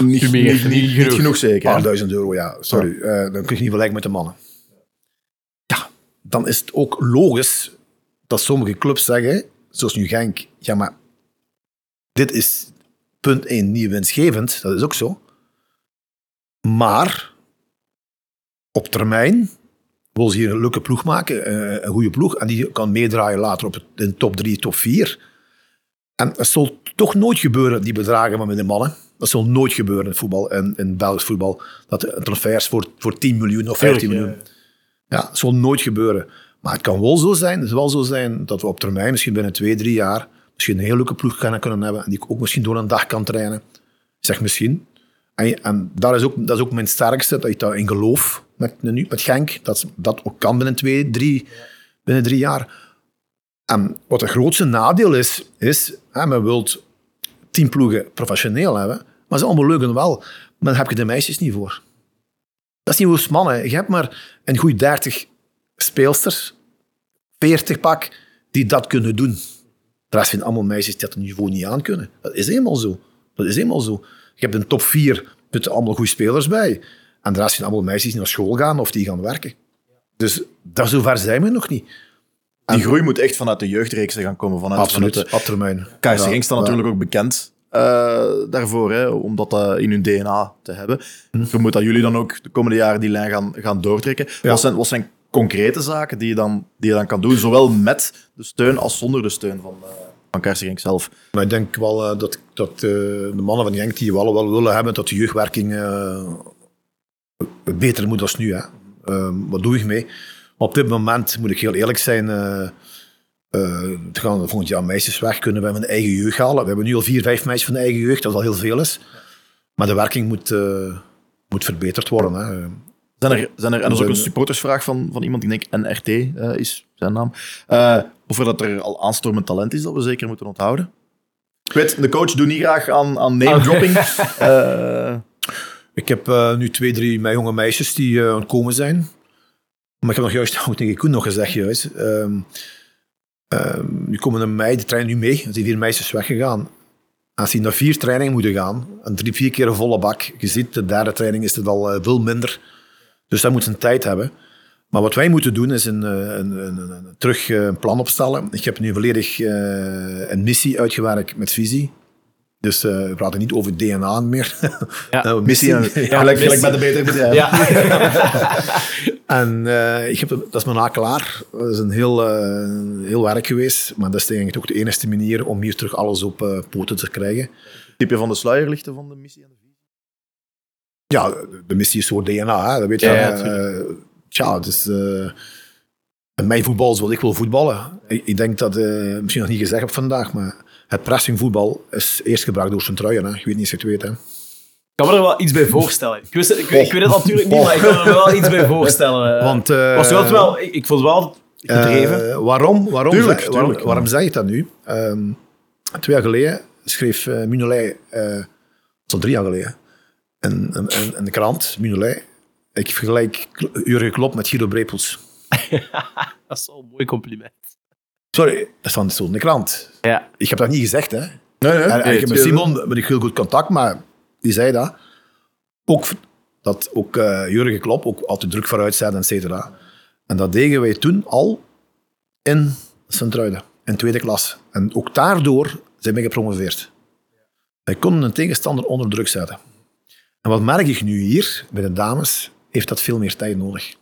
Niet, meer, niet, niet niet, genoeg. niet genoeg zeker. Paar duizend euro, ja. Sorry. Eh, dan kun je niet vergelijken met de mannen. Ja, dan is het ook logisch dat sommige clubs zeggen, zoals nu Genk, ja maar dit is punt 1 niet winstgevend, dat is ook zo. Maar op termijn wil ze hier een leuke ploeg maken, eh, een goede ploeg, en die kan meedraaien later op het, in de top 3, top 4. En het zal toch nooit gebeuren, die bedragen van met de mannen. Dat zal nooit gebeuren in voetbal en in Belgisch voetbal. Dat een transfers voor, voor 10 miljoen of 15 miljoen. Ja, dat zal nooit gebeuren. Maar het kan wel zo zijn, het is wel zo zijn dat we op termijn, misschien binnen twee, drie jaar, misschien een heel leuke ploeg gaan kunnen hebben. En die ik ook misschien door een dag kan trainen. Ik zeg misschien. En, en dat, is ook, dat is ook mijn sterkste, dat ik daarin geloof met, met Genk. Dat dat ook kan binnen twee, drie, binnen drie jaar. En wat het grootste nadeel is, is hè, men wilt tien ploegen professioneel hebben, maar ze allemaal leuk wel. Maar daar heb je de meisjes niet voor. Dat is niet hoe mannen. Je hebt maar een goed 30 speelsters, 40 pak, die dat kunnen doen. De rest zijn allemaal meisjes die dat niveau niet aan kunnen. Dat is eenmaal zo. Dat is eenmaal zo. Je hebt een top 4 met allemaal goede spelers bij. En de zijn allemaal meisjes die naar school gaan of die gaan werken. Dus daar zover zijn we nog niet. Die groei moet echt vanuit de jeugdreeksen gaan komen. Vanuit, Absoluut, vanuit de, op termijn. KRC Ja, Genk staat ja. natuurlijk ook bekend eh, daarvoor, hè, om dat eh, in hun DNA te hebben. Ik vermoed dat jullie dan ook de komende jaren die lijn gaan, gaan doortrekken. Ja. Wat, zijn, wat zijn concrete zaken die je, dan, die je dan kan doen, zowel met de steun als zonder de steun van, eh van KRC Genk zelf? Maar ik denk wel dat, dat de mannen van Genk die wel, wel willen hebben dat de jeugdwerking eh, beter moet dan nu. Hè. Ehm, wat doe ik mee? Op dit moment moet ik heel eerlijk zijn. eh eh, het gaan volgend jaar meisjes weg. Kunnen we een eigen jeugd halen? We hebben nu al vier, vijf meisjes van de eigen jeugd, dat al heel veel is. Maar de werking moet, eh, moet verbeterd worden. Hè. Zijn er, zijn er, en dat is ook een supportersvraag van, van iemand, ik denk NRT is zijn naam. Eh, of er dat er al aanstormend talent is dat we zeker moeten onthouden. Ik weet, de coach doet niet graag aan, aan name-dropping. <laughs> Eh, Ik heb nu twee, drie jonge meisjes die aan komen zijn. Maar ik heb nog juist, <laughs> ook tegen Koen nog gezegd, juist. ehm ehm, nu komen er mei, die trainen nu mee. Zijn vier meisjes weggegaan. Als die naar vier trainingen moeten gaan, en drie, vier keer een volle bak, je ziet, de derde training is het al eh, veel minder. Dus daar moeten ze tijd hebben. Maar wat wij moeten doen, is een, eh, een, een, een- een- terug eh, een plan opstellen. Ik heb nu volledig een missie uitgewerkt met visie. Dus eh, we praten niet over DNA meer. <laughs> Ja, Nou, missie, en- Ja, gelijk, gelijk missie. bij de betere bedrijf. Ja. <laughs> En eh, ik heb, dat is me na klaar. Dat is een heel, eh, heel werk geweest. Maar dat is eigenlijk ook de enige manier om hier terug alles op eh, poten te krijgen. Tipje van de sluier lichten van de missie en de visie. Ja, de- missie is zo DNA. Hè. Dat weet je. Ja, ja, eh, tja, dus, eh, mijn voetbal zoals ik wil voetballen. Ik, ik denk dat, eh, misschien nog niet gezegd heb vandaag, maar het pressingvoetbal is eerst gebruikt door zijn truien. Hè. Ik weet niet of je het weet. Hè. Ik kan me er wel iets bij voorstellen. Ik, wist ik, ik weet het natuurlijk niet, maar ik kan me er wel iets bij voorstellen. <laughs> eh. Want, eh, was wel, wel, ik, ik vond het wel gedreven. Eh, waarom, waarom, Tuurlijk, zeg- tuurlijk, waarom, waarom zeg ik dat nu? Ehm, twee jaar geleden schreef uh, Mignolet, eh zo'n drie jaar geleden, in, de krant, Mignolet, ik vergelijk Jurgen Klopp met Guido Brepels. <laughs> dat is wel een mooi compliment. Sorry, dat stond zo in de krant. Ja. Ik heb dat niet gezegd, hè. Nee, nee. En, en Nee, ik heb met Simon ben ik heel goed contact, maar die zei dat. Ook dat ook eh, Jurgen Klopp ook altijd druk vooruit zet, et cetera. En dat deden wij toen al in Sint-Truiden, in tweede klas. En ook daardoor zijn wij gepromoveerd. Wij konden een tegenstander onder druk zetten. En wat merk ik nu hier, bij de dames, heeft dat veel meer tijd nodig.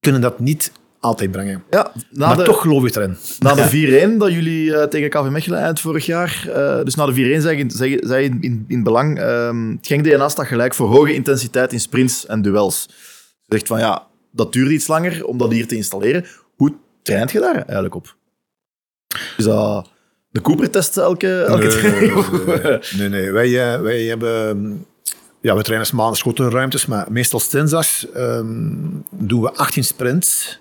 Kunnen dat niet altijd brengen. Ja, maar de, toch geloof ik erin. na de 4-1 dat jullie eh, tegen KV Mechelen eind vorig jaar, eh, dus na de 4-1 zei, je- zei, zei in, in, belang, ehm het Genk DNA staat gelijk voor hoge intensiteit in sprints en duels. Je zegt van ja, dat duurt iets langer om dat hier te installeren. Hoe traint je daar eigenlijk op? Is dat de Cooper-test elke, elke training? Of- <laughs> nee, nee, nee. Wij, eh, wij hebben... Ja, we trainen maanden schotenruimtes, maar meestal dinsdags ehm, doen we 18 sprints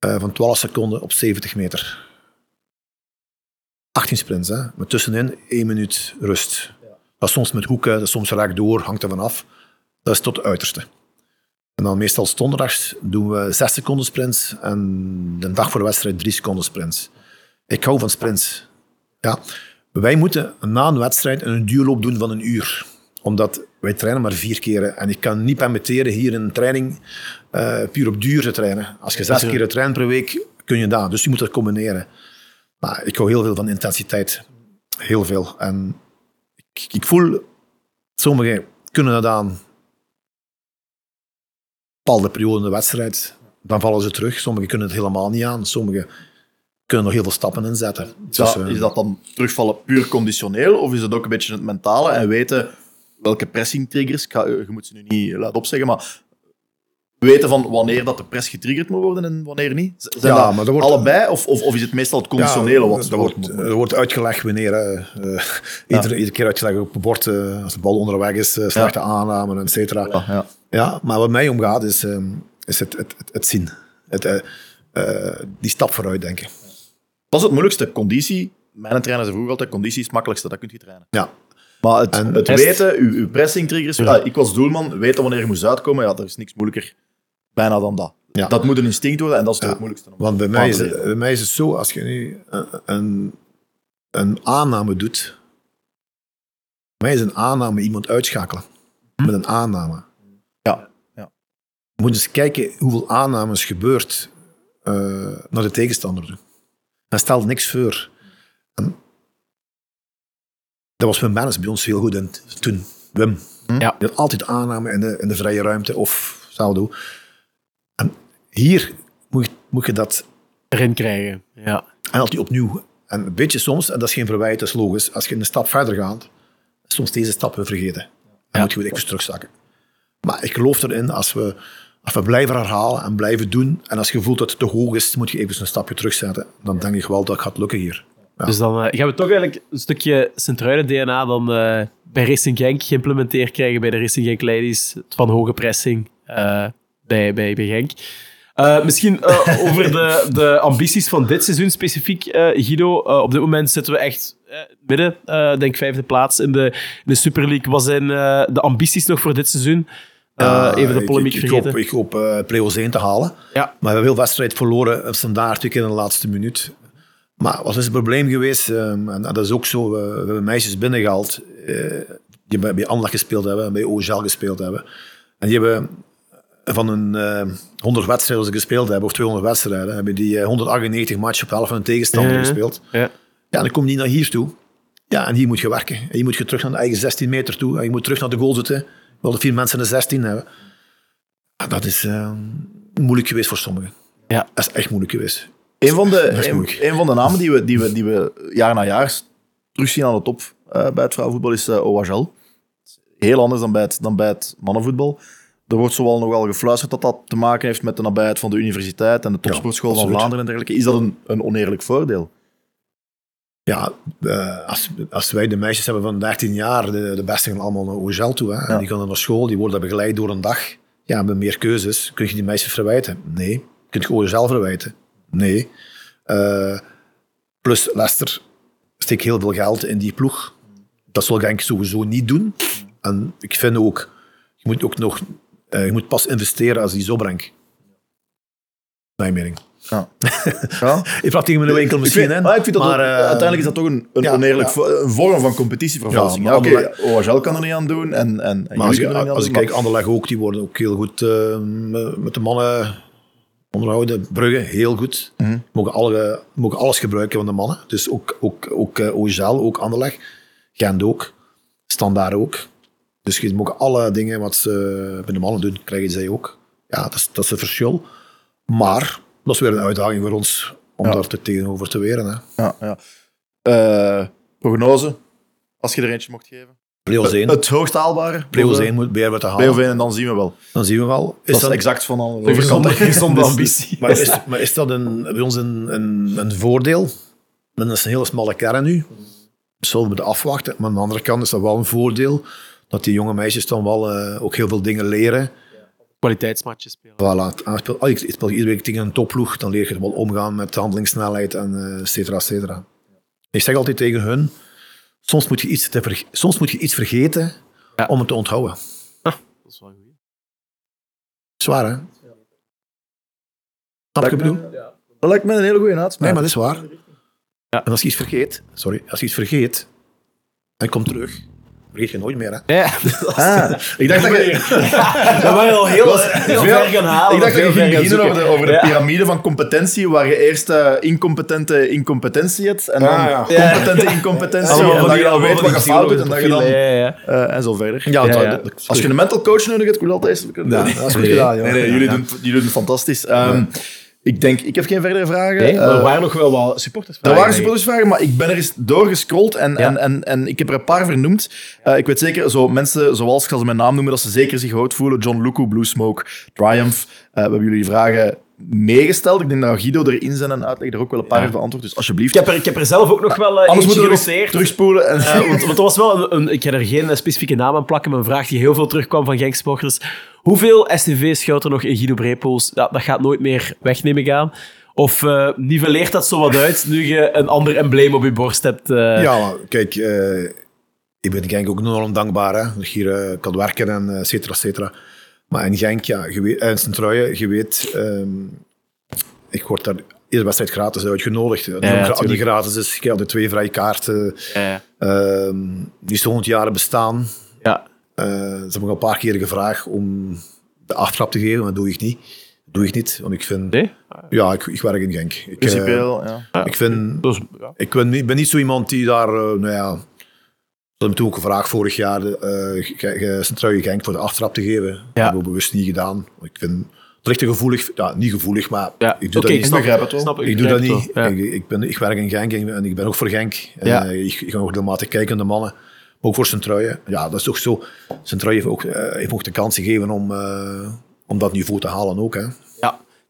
van 12 seconden op 70 meter. 18 sprints, hè. Maar tussenin 1 minuut rust. Dat is soms met hoeken, dat soms raak door, hangt ervan af. Dat is tot het uiterste. En dan meestal donderdags doen we 6 seconden sprints en de dag voor de wedstrijd 3 seconden sprints. Ik hou van sprints. Ja. Wij moeten na een wedstrijd een duurloop doen van een uur. Omdat wij trainen maar vier keren. En ik kan niet permitteren hier een training eh, puur op duur te trainen. Als je zes keer traint per week, kun je dat. Dus je moet dat combineren. Maar ik hou heel veel van intensiteit. Heel veel. En ik, ik voel, sommigen kunnen dat aan bepaalde periode in de wedstrijd. Dan vallen ze terug. Sommigen kunnen het helemaal niet aan. Sommigen kunnen nog heel veel stappen inzetten. Dus, eh, is dat dan terugvallen puur conditioneel? Of is het ook een beetje het mentale en weten welke pressing triggers, ga- je moet ze nu niet laten opzeggen, maar weten van wanneer dat de press getriggerd moet worden en wanneer niet? Zijn Ja, dat maar dat wordt- allebei of, of, of is het meestal het conditionele wat er wordt, er wordt uitgelegd wanneer. hè. Eh, iedere, iedere keer uitgelegd op het bord, eh, als de bal onderweg is, eh, slechte aanname, et cetera. Ja, ja. Maar wat mij omgaat is, ehm, is het, het, het, het zien. Het, eh, eh, die stap vooruit denken. Dat is het moeilijkste. Conditie, mijn trainer zei vroeger altijd, conditie is het makkelijkste, dat kunt je trainen. Ja, Maar het, En het rest- weten, uw, uw pressing triggers, ah, ik was doelman, weten wanneer je moest uitkomen, ja, er is niks moeilijker bijna dan dat. Ja. Dat moet een instinct worden en dat is het moeilijkste. want bij mij, is, het- leren. bij mij is het zo, als je nu een, een, aanname doet, bij mij is een aanname iemand uitschakelen. Met een aanname. Ja, ja. Je moet eens kijken hoeveel aannames gebeurt eh, naar de tegenstander toe. Hij stelt niks voor. En dat was Wim Bennis bij ons heel goed in toen. Wim. Ja. Altijd aanname in de, in de vrije ruimte of saldo. En hier moet je, moet je dat Erin krijgen. Ja. en altijd opnieuw. En een beetje soms, en dat is geen verwijt, dat is logisch, als je een stap verder gaat, soms deze stap weer vergeten. Dan moet je weer even terugzakken. Maar ik geloof erin, als we, als we blijven herhalen en blijven doen, en als je voelt dat het te hoog is, moet je even een stapje terugzetten. Dan denk ik wel dat het gaat lukken hier. Ja. Dus dan eh, gaan we toch eigenlijk een stukje Sint-Truiden-DNA dan eh, bij Racing Genk geïmplementeerd krijgen, bij de Racing Genk Ladies, van hoge pressing eh, bij, bij, bij Genk. Misschien <laughs> over de, de ambities van dit seizoen specifiek, Guido. Op dit moment zitten we echt midden, denk vijfde plaats in de, in de Super League. Wat zijn de ambities nog voor dit seizoen? Even de ik- polemiek ik, ik, vergeten. hoop, ik hoop play-offs 1 te halen. Ja. Maar we hebben veel wedstrijd verloren, standaard twee keer in de laatste minuut. Maar wat is het probleem geweest? Ehm, en dat is ook zo, we, we hebben meisjes binnengehaald eh, die bij, bij Anderlecht gespeeld hebben, bij OGL gespeeld hebben. En die hebben van een eh 100 wedstrijden als ze gespeeld hebben, of 200 wedstrijden, hebben die eh, 198 matchen op helft van een tegenstander gespeeld. Ja. Ja, dan kom je niet naar hier toe. Ja, en hier moet je werken. En je moet je terug naar de eigen 16 meter toe. En je moet terug naar de goal zitten. Je wil de vier mensen in de 16 hebben. Ja, dat is eh, moeilijk geweest voor sommigen. Ja. Dat is echt moeilijk geweest. Een van, de, een, van de namen die we, die, we, die we jaar na jaar terugzien aan de top eh, bij het vrouwenvoetbal is uh. Heel anders dan bij het, dan bij het mannenvoetbal. Er wordt zowel nog wel gefluisterd dat dat te maken heeft met de nabijheid van de universiteit en de topsportschool van. Vlaanderen en dergelijke. Is dat een, een oneerlijk voordeel? Ja, eh, als, als wij de meisjes hebben van 13 jaar, de, de beste gaan allemaal naar OGL toe. Hè. Ja. Die gaan naar school, die worden begeleid door een dag. Ja, met meer keuzes. Kun je die meisjes verwijten? Nee. Kun je OGL verwijten? Nee. Eh, plus Leicester steekt heel veel geld in die ploeg. Dat zal Genk sowieso niet doen. En ik vind ook, je moet ook nog, eh, je moet pas investeren als die zo brengt. Mijn mening. Ja. <laughs> ja. Ik praat tegen mijn Ik misschien, vind, maar ik vind dat maar, ook- eh, uiteindelijk is dat toch een, een ja, oneerlijk ja. een vorm van competitievervalsing. Ja, Oké, OHL kan er niet aan doen en, en, Maar als, ik, niet als ik kijk, Anderlecht ook, die worden ook heel goed met de mannen onderhouden. Brugge, heel goed. Mhm. mogen, alle, mogen alles gebruiken van de mannen. Dus ook, ook, ook uh, OGL, ook Anderlecht. Gent ook. Standaard ook. Dus je mogen alle dingen wat ze bij de mannen doen, krijgen zij ook. Ja, dat is, dat is het verschil. Maar dat is weer een uitdaging voor ons om Ja. daar te tegenover te weren. Hè. Ja, ja. Eh, prognose, als je er eentje mocht geven. Play-offs 1. Het hoogst haalbare. Play-offs 1 moet Beer te halen. Play-off 1 en dan zien we wel. Dan zien we wel. Dat is dat- exact van gezonde Dus- ambitie. Maar is, maar is dat een, bij ons een, een, een voordeel? Dat is een hele smalle kern nu. Zullen we moeten afwachten. Maar aan de andere kant is dat wel een voordeel. Dat die jonge meisjes dan wel eh, ook heel veel dingen leren. Kwaliteitsmatjes spelen. Voilà, aanspeel, ah, ik ik speel iedere week tegen een topploeg. Dan leer je wel omgaan met handelingssnelheid en eh, et cetera, et cetera. Ik zeg altijd tegen hun, soms moet je iets, te soms moet je iets vergeten Ja. om het te onthouden. Dat is wel goed. Zwaar, hè? Snap je bedoel? Dat lijkt me een hele goede uitspraak. Nee, maar dat is waar. Ja. En als je iets vergeet, sorry, als je iets vergeet en je komt terug, vergeet je nooit meer. Hè? Ja, <laughs> Ah, ik dacht dat je... <laughs> dat waren al heel, heel ver gaan halen. ik dacht dat je ging gaan beginnen over de, over de Ja. piramide van competentie, waar je eerst eh, incompetente incompetentie hebt, en dan Ah, ja. competente incompetentie, en dat je dan weet wat je fout doet, en dat je dan... Ja, ja, ja. eh, en zo verder. Ja, Ja, dat- ja. dat- Als je een mental coach nodig hebt, ik wil altijd... Ja, dat is goed gedaan, joh. Nee, nee, jullie, doen, jullie doen het fantastisch. Ehm, Ik denk, ik heb geen verdere vragen. Nee, maar er Eh, waren nog wel wat supporters. er waren supportersvragen, maar ik ben er eens doorgescrolld en, Ja. en, en, en ik heb er een paar vernoemd. Eh, ik weet zeker, zo mensen zoals, ik zal ze mijn naam noemen, dat ze zeker zich oud voelen. John Lucu, Blue Smoke, Triumph. Eh, we hebben jullie vragen meegesteld. Ik denk dat Guido erin zijn en uitleg er ook wel een paar heeft beantwoord. Dus alsjeblieft. Ik heb, er, ik heb er zelf ook nog wel uh, Anders eentje moeten we nog genoteerd. terugspoelen. En, Eh, want, want er was wel een, een- ik ga er geen eh, specifieke naam aan plakken, maar een vraag die heel veel terugkwam van Genksporters. Hoeveel STV schuilt er nog in Guido Brepoels? Ja, dat gaat nooit meer weg, neem ik aan. Of eh nivelleert dat zo wat uit nu je een ander embleem op je borst hebt? eh? Ja, kijk, eh, ik ben Genk ook enorm dankbaar. Hè, dat ik hier eh, kan werken en eh, et cetera, et cetera. Maar in Genk, ja, je weet, en je weet, ehm, ik word daar iedere wedstrijd gratis uitgenodigd. Die, ja, die gratis is, ik heb de twee vrije kaarten. Ja, ehm die is 100 jaar bestaan. ja. Eh, ze hebben me al een paar keer gevraagd om de aftrap te geven, maar dat doe ik niet. Dat doe ik niet, want ik vind... Nee? Ja, ik, ik werk in Genk. Ik, eh, ja. ik vind... Dus, ja. Ik ben niet, ben niet zo iemand die daar, eh, nou ja... Ze hebben toen ook gevraagd vorig jaar uh, Sint-Truijen Genk voor de aftrap te geven. Dat hebben we bewust niet gedaan. Ik vind het gevoelig, ja, niet gevoelig, maar Ja, ik doe dat niet. snap begrijp het wel. Snap, Ik doe dat begrijp niet. het wel, ja. Ik, ik, ben, ik werk in Genk en ik ben ook voor Genk. Ja. Eh, ik, ik ga ook regelmatig kijken naar de mannen. Maar ook voor Sint-Truijen. Ja, dat is toch zo. Sint-Truijen heeft ook, eh, heeft ook de kans gegeven om, eh, om dat niveau te halen ook. Hè.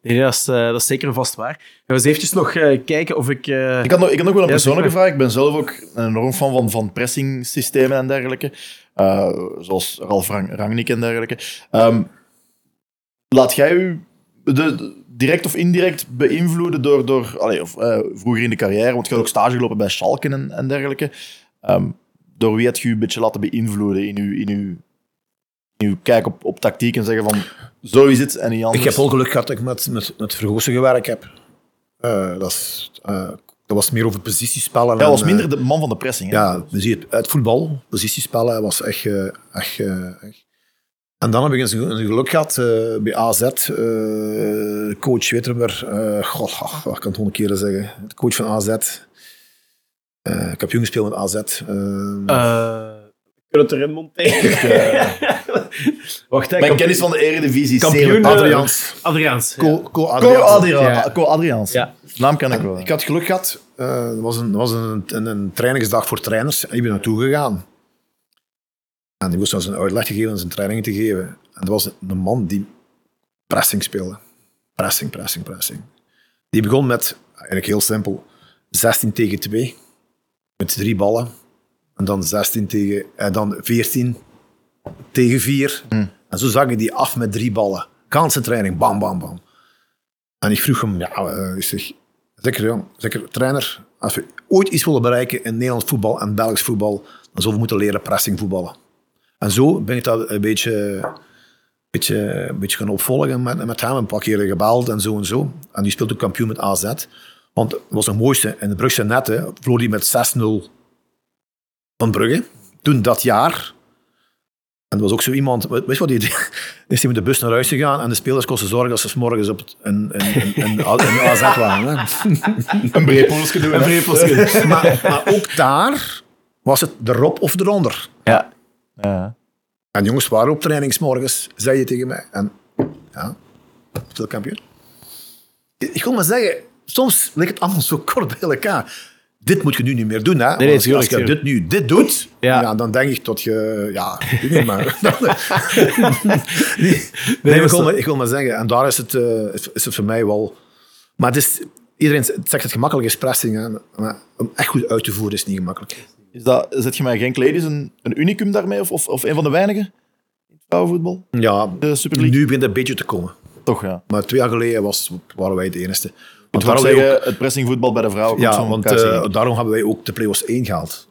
Nee, dat, is, eh, dat is zeker vast waar. Gaan we eens eventjes nog eh, kijken of ik... eh, Ik had, nog, ik had nog wel een Ja, persoonlijke vraag. Ik ben zelf ook een enorm fan van, van pressingsystemen en dergelijke. Zoals Ralf Rang, Rangnick en dergelijke. Ehm, laat jij u de, de- direct of indirect beïnvloeden door, door allee, of, vroeger in de carrière, want je had ook stage gelopen bij Schalke en, en dergelijke. Ehm, door wie had je u een beetje laten beïnvloeden in uw, in uw, in uw kijk op, op tactiek en zeggen van zo is het en niet anders? Ik heb wel geluk gehad dat ik met, met, met Vergoosen gewerkt heb. Eh, dat, is, eh, dat was meer over positiespellen. Hij en, was eh, minder de man van de pressing. Hè? Ja, je ziet het, het voetbal, positiespellen, was echt... eh, echt, eh, echt. En dan heb ik eens een, een geluk gehad eh, bij AZ. eh, coach Witterber, eh god, ach, wat kan het honderd keren zeggen? De coach van AZ. Eh, ik heb jong gespeeld met AZ. We kunnen het erin monteren. <laughs> Wacht, hè, Mijn kennis van de Eredivisie is Kampioen, zeer- eh, Adriaans. Adriaans. ja. Co, Co Co Adriaans. Adriaan- Ja. Co Adriaans. Ja. Naam ken ik wel. Ik had geluk gehad. eh, Er was, een, was een, een, een trainingsdag voor trainers. En ik ben naartoe gegaan. En die moest ons een uitleg geven, zijn trainingen te geven. En dat was een man die pressing speelde. Pressing, pressing, pressing. Die begon met, eigenlijk heel simpel, 16 tegen 2. Met drie ballen. En dan 16 tegen, en dan 14 tegen 4. En zo zag je die af met drie ballen. Kansen training, bam, bam, bam. En ik vroeg hem, ja, eh, ik zeg, zeker jong, zeker trainer, als we ooit iets willen bereiken in Nederlands voetbal en Belgisch voetbal, dan zullen we moeten leren pressing voetballen. En zo ben ik dat een beetje beetje, een beetje gaan opvolgen met, met hem. Een paar keer gebeld en zo en zo. En die speelt ook kampioen met AZ. Want het was het mooiste. In de Brugse netten verloor hij met 6-0 van Brugge. Toen dat jaar. En er was ook zo iemand, weet je wat die deed? Is hij met de bus naar huis gegaan en de spelers kosten zorgen dat ze 's morgens op het, in, in, in, in, in AZ waren. Hè? <laughs> Een breepolsje doen. hè? maar, maar ook daar was het erop of eronder. Ja. Ja. En jongens waren op trainingsmorgens, zei je tegen mij. En ja, veel kampioen. Ik wil maar zeggen, soms ligt het allemaal zo kort bij elkaar. Dit moet je nu niet meer doen. Hè? nee, als, tuurlijk, als je tuurlijk. dit nu dit doet, Ja. ja. dan denk ik dat je... Ja, ik weet niet, maar... <laughs> <laughs> nee, ik, wil maar, ik wil maar zeggen, en daar is het, eh, is, is het voor mij wel... Maar het is, iedereen zegt het gemakkelijk is pressing, hè, maar om echt goed uit te voeren is niet gemakkelijk. Is dat, zet je mij Genk Ladies een, een unicum daarmee? Of, of, of een van de weinigen in het vrouwenvoetbal? Ja, De Super League? nu begint het een beetje te komen. Toch, ja. Maar twee jaar geleden was, waren wij de enige. Ik Want zou daarom, zeggen, ook, het pressingvoetbal bij de vrouwen komt ja, van want eh, daarom hebben wij ook de play-offs 1 gehaald.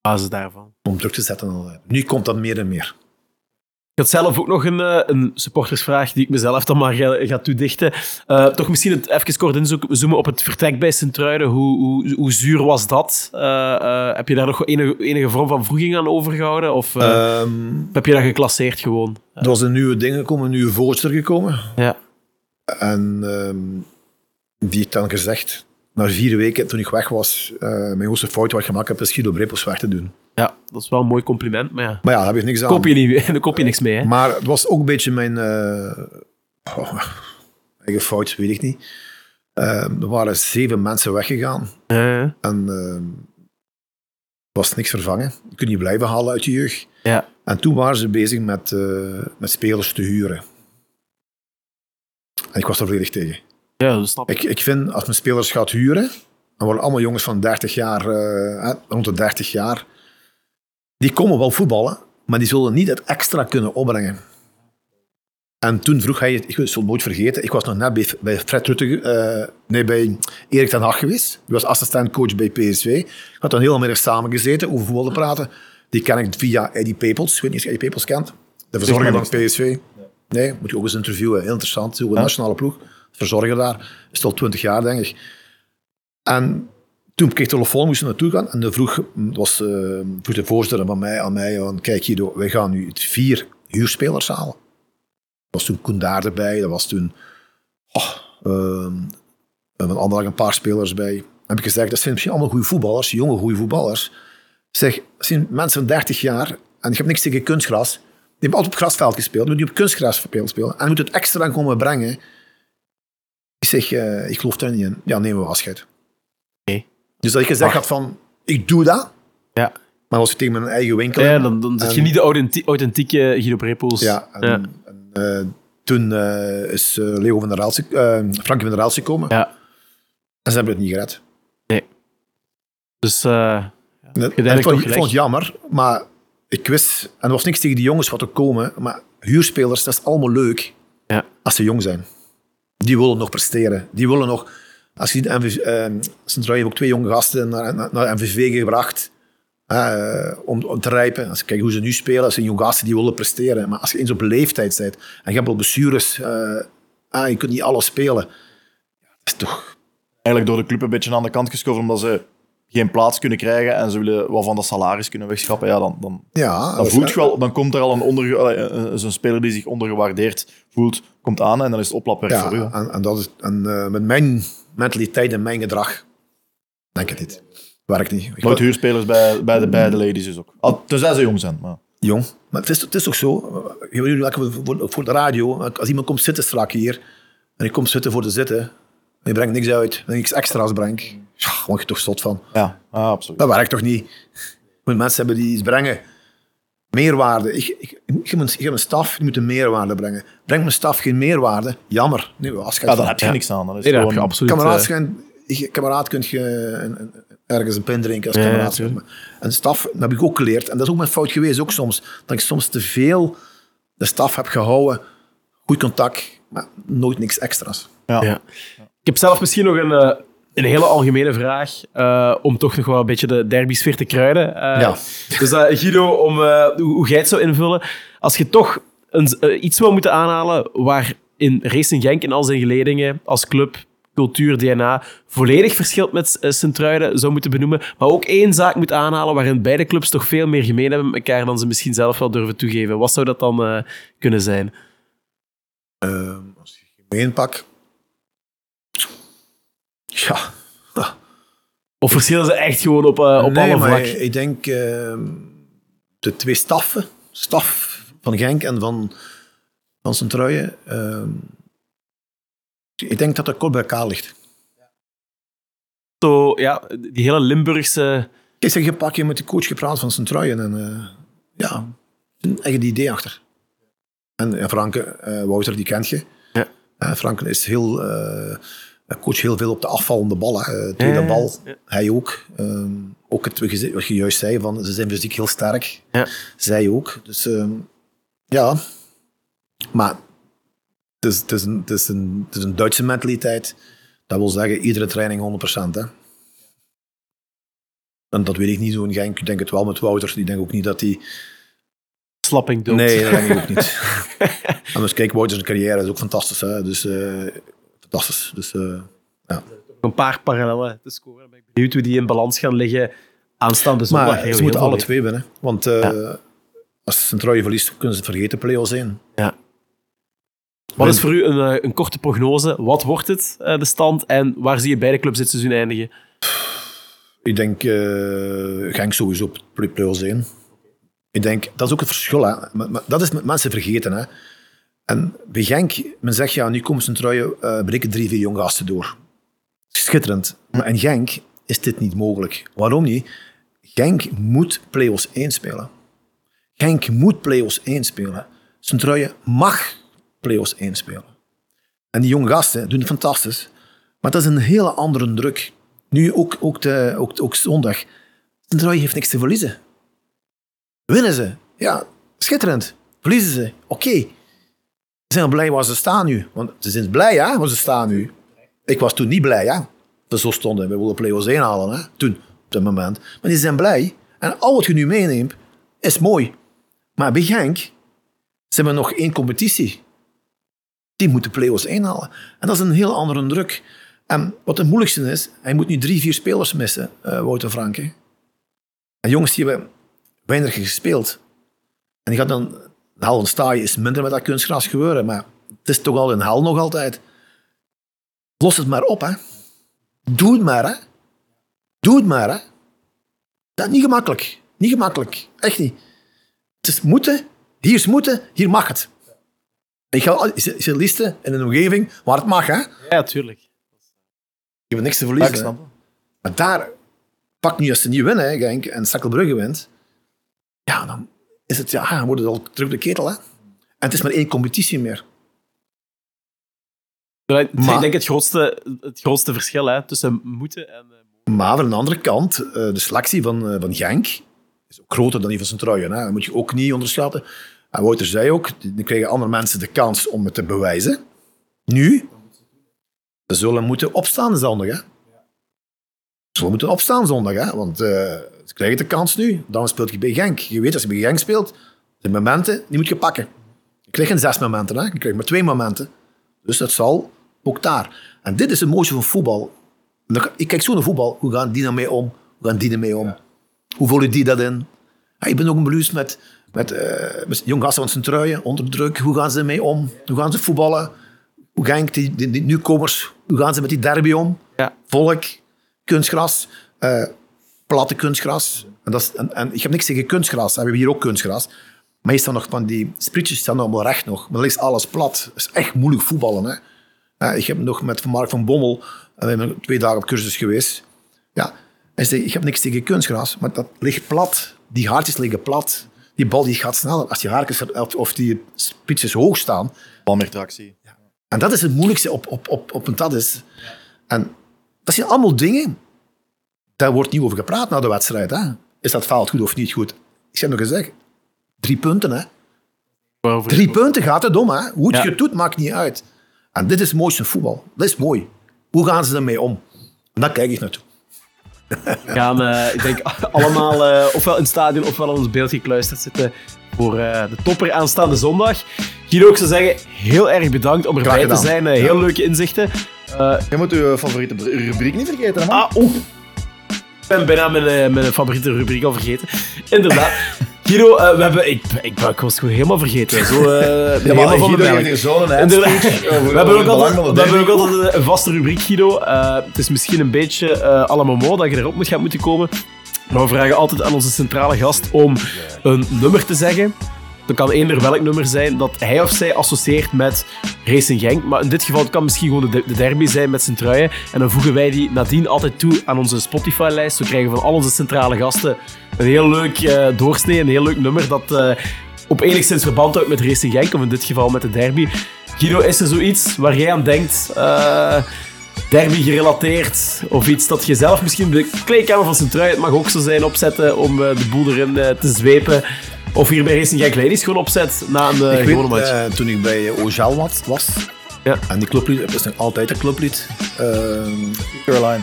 basis daarvan. Om druk te zetten. al. Nu komt dat meer en meer. Ik had zelf ook nog een, eh, een supportersvraag die ik mezelf dan maar ga, ga toedichten. Eh, toch misschien het, even kort inzoomen op het vertrek bij Sint-Truiden. Hoe, hoe, hoe zuur was dat? Eh, eh, heb je daar nog enige, enige vorm van vroeging aan overgehouden? Of eh, Ehm, heb je dat geclasseerd gewoon? er was een nieuwe ding gekomen, een nieuwe voorzitter gekomen. Ja. En ehm, die heeft dan gezegd, na vier weken, toen ik weg was, eh, mijn grootste fout wat ik gemaakt heb, is Guido Brepels weg te doen. ja, dat is wel een mooi compliment, maar ja. Maar ja, daar heb je niks aan. Koop je, niet, <laughs> daar koop je niks mee, hè? Maar het was ook een beetje mijn eh, oh, eigen fout, weet ik niet. Ehm, er waren zeven mensen weggegaan. Eh, En er was niks vervangen. Je kunt niet blijven halen uit je jeugd. ja. En toen waren ze bezig met, eh, met spelers te huren. En ik was er volledig tegen. Ja, dat snap ik. Ik, ik vind, als men spelers gaat huren, dan worden allemaal jongens van 30 jaar, eh, hè, rond de 30 jaar, die komen wel voetballen, maar die zullen niet het extra kunnen opbrengen. En toen vroeg hij, ik zal het nooit vergeten, ik was nog net bij, bij Fred Rutte, eh, nee, bij Erik ten Hag geweest. Die was assistentcoach bij PSV. Ik had dan heel middag samen gezeten over voetbal te praten. Die ken ik via Eddie Pepels. Ik weet niet of je Eddie Pepels kent. De verzorger van PSV. Nee, moet je ook eens interviewen. Heel interessant. Zo een nationale ploeg. Verzorger daar. Is al twintig jaar, denk ik. En toen kreeg ik telefoon, moest naartoe gaan. En dan vroeg, was, eh, vroeg de voorzitter van mij, aan mij, van, kijk Guido, wij gaan nu vier huurspelers halen. Was toen Koen Daar erbij, er was toen oh, ehm, van Anderlecht een paar spelers bij. Dan heb ik gezegd, dat zijn misschien allemaal goede voetballers, jonge goede voetballers. Zeg, dat zijn mensen van 30 jaar en ik heb niks tegen kunstgras. Die hebben altijd op grasveld gespeeld, die moeten op kunstgras spelen. En die moeten het extra komen brengen. Ik zeg, eh, ik geloof daar niet in. Ja, nemen we afscheid. Oké. Dus dat ik gezegd had van, ik doe dat, Ja. maar als ik tegen mijn eigen winkel... Ja, dan, dan zit je niet de authenti- authentieke Guido Brepoels. Ja, en, Ja. en, eh, toen eh, is eh, Leo van der Raals, eh Frankie van der Raals gekomen. Ja. En ze hebben het niet gered. Dus eh, En dat- Uiteindelijk en ik, vond, ik vond het jammer, maar ik wist... En er was niks tegen die jongens wat er komen, maar huurspelers, dat is allemaal leuk ja. als ze jong zijn. Die willen nog presteren. Die willen nog... Als je MVV, eh, ook twee jonge gasten naar, naar, naar MVV gebracht eh, om, te rijpen. Als je kijkt hoe ze nu spelen, dat zijn jonge gasten die willen presteren. Maar als je eens op leeftijd bent en je hebt al blessures, eh, je kunt niet alles spelen. Dat is toch... Eigenlijk door de club een beetje aan de kant geschoven, omdat ze geen plaats kunnen krijgen en ze willen wat van dat salaris kunnen wegschrappen. Ja, dan, dan, Ja, dan, voelt je wel, dan komt er al een, onder, allee, zo'n speler die zich ondergewaardeerd voelt, komt aan en dan is het oplapwerk voor u. Ja, en, en, dat is, en eh, met mijn mentaliteit en mijn gedrag, denk ik niet. Werkt niet. Ik Nooit huurspelers bij, bij, de, bij de ladies is ook. Al, tenzij ze jong zijn. Maar. jong. Maar het is, het is toch zo, eh, voor, voor de radio, als iemand komt zitten strak hier, en ik kom zitten voor te zitten, en je brengt niks uit, en niks extra's brengt, ja, daar word je toch zot van. Ja, ah, absoluut. Dat werkt toch niet? Je moet mensen hebben die iets brengen. Meerwaarde. Ik, ik, ik, heb een, ik heb een staf, die moet een meerwaarde brengen. Brengt mijn staf geen meerwaarde? Jammer. Nee, Ja, dan van- heb je Ja. niks aan. Dan is Nee, daar heb gewoon, je absoluut... Kameraad, eh, kameraad kun je een- een- ergens een pin drinken als Ja, kameraad. en staf, dat heb ik ook geleerd. En dat is ook mijn fout geweest, ook soms. Dat ik soms te veel de staf heb gehouden. Goed contact, maar nooit niks extra's. ja. Ja. Ik heb zelf misschien nog een, eh, een hele algemene vraag, eh, om toch nog wel een beetje de derby-sfeer te kruiden. Eh, Ja. Dus eh, Guido, om, eh, hoe, hoe jij het zou invullen, als je toch een, iets zou moeten aanhalen waarin Racing Genk in al zijn geledingen als club, cultuur, DNA volledig verschilt met uh, Sint-Truiden, zou moeten benoemen. Maar ook één zaak moet aanhalen waarin beide clubs toch veel meer gemeen hebben met elkaar dan ze misschien zelf wel durven toegeven. Wat zou dat dan eh, kunnen zijn? Uh, als je gemeen pak. Ja. Of verschillen ze echt gewoon op, uh, op nee, alle vlakken? Ik denk ehm, de twee staffen, staf van Genk en van, van Sint-Truiden, ehm, ik denk dat dat kort bij elkaar ligt. Zo, ja, die hele Limburgse... Ik zeg, je pak je met de coach gepraat van Sint-Truiden en uh, ja, een eigen idee achter. En ja, Franke, uh, Wouter, die kent je. Ja. Uh, Franke is heel, coach heel veel op de afvallende bal. Hè. tweede bal, hij ook. Um, ook het, wat je juist zei, van, ze zijn fysiek heel sterk. Ja. Zij ook. Dus um, ja, maar het is, het, is een, het, is een, het is een Duitse mentaliteit. Dat wil zeggen, iedere training 100%. Hè. En dat weet ik niet zo in Genk. Ik denk het wel met Wouter. Die denk ook niet dat hij... Slapping dood. Nee, dat denk ik ook niet. <laughs> en dus kijk, Wouter's carrière is ook fantastisch. Hè. Dus, uh, fantastisch. Dus, uh, ja. Een paar parallellen te scoren. Ik ben benieuwd hoe die in balans gaan liggen aanstaande zondag. Maar heel, ze moeten alle twee winnen. Want uh, ja. als Centraal verliest, kunnen ze het vergeten play-offs in. Ja. Wat is voor u een, een, korte prognose? Wat wordt het, de stand? En waar zie je beide clubs dit seizoen eindigen? Ik denk uh, Genk sowieso op play-offs 1. Ik denk, dat is ook het verschil. Hè. Maar, maar dat is met mensen vergeten. Hè. En bij Genk, men zegt ja, nu komen Centruijen, uh, breken drie, vier jonge gasten door. Schitterend. Maar in Genk is dit niet mogelijk. Waarom niet? Genk moet play-offs 1 spelen. Genk moet play-offs 1 spelen. Centruijen mag play-offs 1 spelen. En die jonge gasten doen het fantastisch. Maar dat is een hele andere druk. Nu ook, ook, de, ook, ook zondag. Centruijen heeft niks te verliezen. Winnen ze? Ja, schitterend. Verliezen ze? Oké. Ze zijn blij waar ze staan nu. Want ze zijn blij hè, waar ze staan nu. Ik was toen niet blij, hè. Zo stonden. We wilden play-offs 1 halen, hè. Toen, op dat moment. Maar die zijn blij. En al wat je nu meeneemt, is mooi. Maar bij Genk, ze hebben nog één competitie. Die moeten play-offs 1 halen. En dat is een heel andere druk. En wat het moeilijkste is, hij moet nu drie, vier spelers missen, uh, Wouter Franke. En jongens die hebben weinig gespeeld. En die gaat dan, hal sta je is minder met dat kunstgras gebeuren, maar het is toch al een hal nog altijd. Los het maar op, hè. Doe het maar, hè. Doe het maar, hè. Dat is niet gemakkelijk. Niet gemakkelijk. Echt niet. Het is moeten. Hier is moeten. Hier mag het. Ik ga listen in een omgeving waar het mag, hè. Ja, tuurlijk. Je hebt niks te verliezen. Ja, maar daar, pak nu als ze niet winnen, hè, Genk, en Stakkelbrugge wint, ja, dan is het, ja, dan wordt het al terug de ketel, hè. En het is maar één competitie meer. Maar, ik denk het grootste, het grootste verschil hè, tussen moeten en... Uh, maar aan de andere kant, uh, de selectie van, uh, van Genk is ook groter dan die van Sint-Truiden. Dat moet je ook niet onderschatten. En Wouter zei ook, dan krijgen andere mensen de kans om het te bewijzen. Nu, ze zullen moeten opstaan zondag. Hè? Ze zullen moeten opstaan zondag, hè? want ze krijgen de kans nu. Dan speelt je bij Genk. Je weet, als je bij Genk speelt, de momenten, die moet je pakken. Je krijgt geen zes momenten, hè? je krijgt maar twee momenten. Dus dat zal ook daar. En dit is het mooiste van voetbal. Ik kijk zo naar voetbal. Hoe gaan die daarmee om? Hoe gaan die ermee om? Ja. Hoe vullen die dat in? Ja, ik ben ook een beluust met, met, uh, met jong gasten van zijn truien, onder druk. Hoe gaan ze ermee om? Hoe gaan ze voetballen? Hoe gaan die, die, die nieuwkomers, hoe gaan ze met die derby om? Ja. Volk, kunstgras, uh, platte kunstgras. En, dat is, en, en, ik heb niks tegen kunstgras. We hebben hier ook kunstgras. Maar je staat nog van die sprietjes staan allemaal recht nog. Maar dan is alles plat. Het is echt moeilijk voetballen. Hè? Ja, ik heb nog met Mark van Bommel, we hebben twee dagen op cursus geweest. Ja, hij zei, ik heb niks tegen kunstgras, maar dat ligt plat. Die haartjes liggen plat. Die bal die gaat sneller. Als die haartjes of, of die spitsjes hoog staan. Bal meer tractie. Ja. En dat is het moeilijkste op, op, op, op een dat is. En dat zijn allemaal dingen, daar wordt niet over gepraat na de wedstrijd. Hè? Is dat fout goed of niet goed? Ik heb nog gezegd, drie punten. Hè? Drie punten gaat het om. Hè? Hoe het ja. je doet, maakt niet uit. En dit is het mooiste voetbal. Dat is mooi. Hoe gaan ze ermee om? En daar kijk ik naartoe. We gaan, uh, ik denk, <laughs> allemaal uh, ofwel in het stadion ofwel aan ons beeld gekluisterd zitten voor eh, de topper aanstaande zondag. Guido, ik zou zeggen, heel erg bedankt om erbij te zijn. Eh, heel leuke inzichten. Eh, Je moet uw favoriete rubriek niet vergeten, hè, man. ah, oeh. Ik ben bijna mijn, eh, mijn favoriete rubriek al vergeten. Inderdaad. <laughs> Guido, eh, we hebben... Ik, ik, ik was gewoon helemaal vergeten. Zo, eh, Ja, maar helemaal van Guido heeft zo'n <laughs> We hebben ook altijd, we hebben ook altijd een vaste rubriek, Guido. Het is misschien een beetje la Momo dat je erop moet gaan moeten komen. Maar we vragen altijd aan onze centrale gast om een nummer te zeggen. Dat kan eender welk nummer zijn dat hij of zij associeert met Racing Genk. Maar in dit geval kan misschien gewoon de, de derby zijn met zijn truien. En dan voegen wij die nadien altijd toe aan onze Spotify-lijst. Zo krijgen we van al onze centrale gasten een heel leuk eh, doorsnee, een heel leuk nummer dat eh, op enigszins verband houdt met Racing Genk, of in dit geval met de derby. Guido, is er zoiets waar jij aan denkt? eh, derby gerelateerd, of iets dat je zelf misschien de kleedkamer van zijn trui, het mag ook zo zijn, opzetten om de boel erin te zwepen. Of hier bij Racing Genk Ladies gewoon opzet na een eh, Ik gewone weet, match. eh, toen ik bij Ojal was, was Ja. en die clublied, is nog altijd een clublied, Caroline.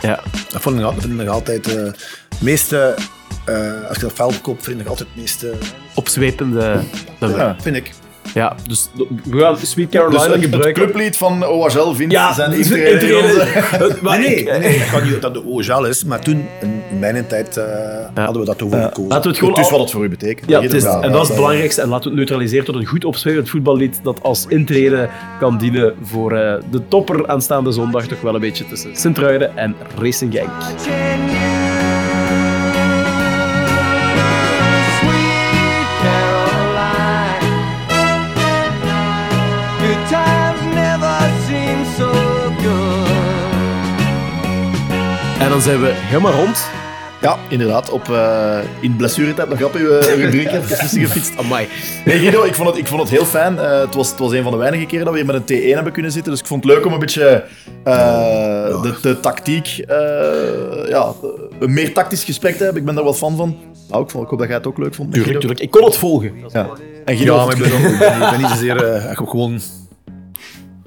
ja. dat vond ik, vind ik nog altijd eh, het meeste, eh, als je dat veld koopt, vind ik nog altijd het meeste, Opzwepende. Ja. vind ik. Dus we gaan Sweet Dus Carolina het, het gebruiken. clublied van OHL vindt Ja, zijn dus intrede <laughs> Maar nee, ik- nee, nee, ik kan niet dat de Ojal is, maar toen, in mijn tijd, eh, hadden we dat over gekozen. Laten we het gewoon Het is al- wat het voor u betekent. Ja, het is, Ja, en dat is het ja. belangrijkste. En laten we het neutraliseren tot een goed opzwevend voetballied dat als intrede kan dienen voor eh, de topper aanstaande zondag. Toch wel een beetje tussen Sint-Truiden en Racing Genk. En dan zijn we helemaal rond. Ja, inderdaad. Op, eh, in blessuretijd nog op uw rubriek even tussen gefietst. Amai. Nee, Guido, ik vond het, ik vond het heel fijn. Eh, het, was, het was een van de weinige keren dat we hier met een T1 hebben kunnen zitten. Dus ik vond het leuk om een beetje eh, de, de tactiek, eh, ja, een meer tactisch gesprek te hebben. Ik ben daar wel fan van. Nou, ik, vond, ik hoop dat jij het ook leuk vond. Tuurlijk, tuurlijk. Ik kon het volgen. Ja. En Guido, Ja, maar ik ben, ook- ik ben, niet- zozeer, ik heb gewoon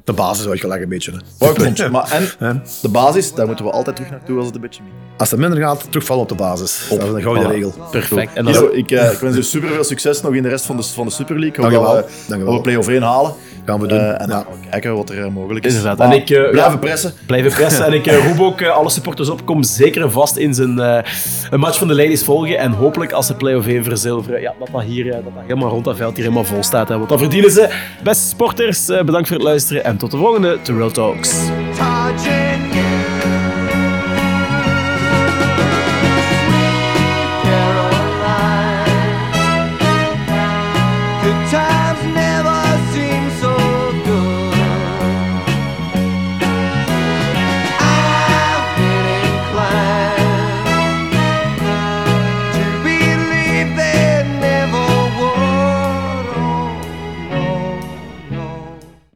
de basis uitgelegd een beetje. Hè. Maar en de basis, daar moeten we altijd terug naartoe als het een beetje minder Als het minder gaat, terugvallen op de basis. Dat is een gouden Voilà. regel. Perfect. En dan ik, eh, ik wens u super veel succes nog in de rest van de, van de Super League. Dat we- dat we play-off 1 halen. Gaan we doen. Eh, en Ja. dan kijken wat er eh, mogelijk is. Inderdaad. Maar En ik, eh, blijven ja. pressen. blijven pressen. En ik eh, roep ook eh, alle supporters op. Kom zeker en vast in zijn eh, een match van de ladies volgen. En hopelijk als ze play-off 1 verzilveren, ja, dat dat hier eh, dat dat helemaal rond dat veld hier helemaal vol staat. Hè. Want dat verdienen ze. Beste sporters, eh, bedankt voor het luisteren. En tot de volgende Real Talks.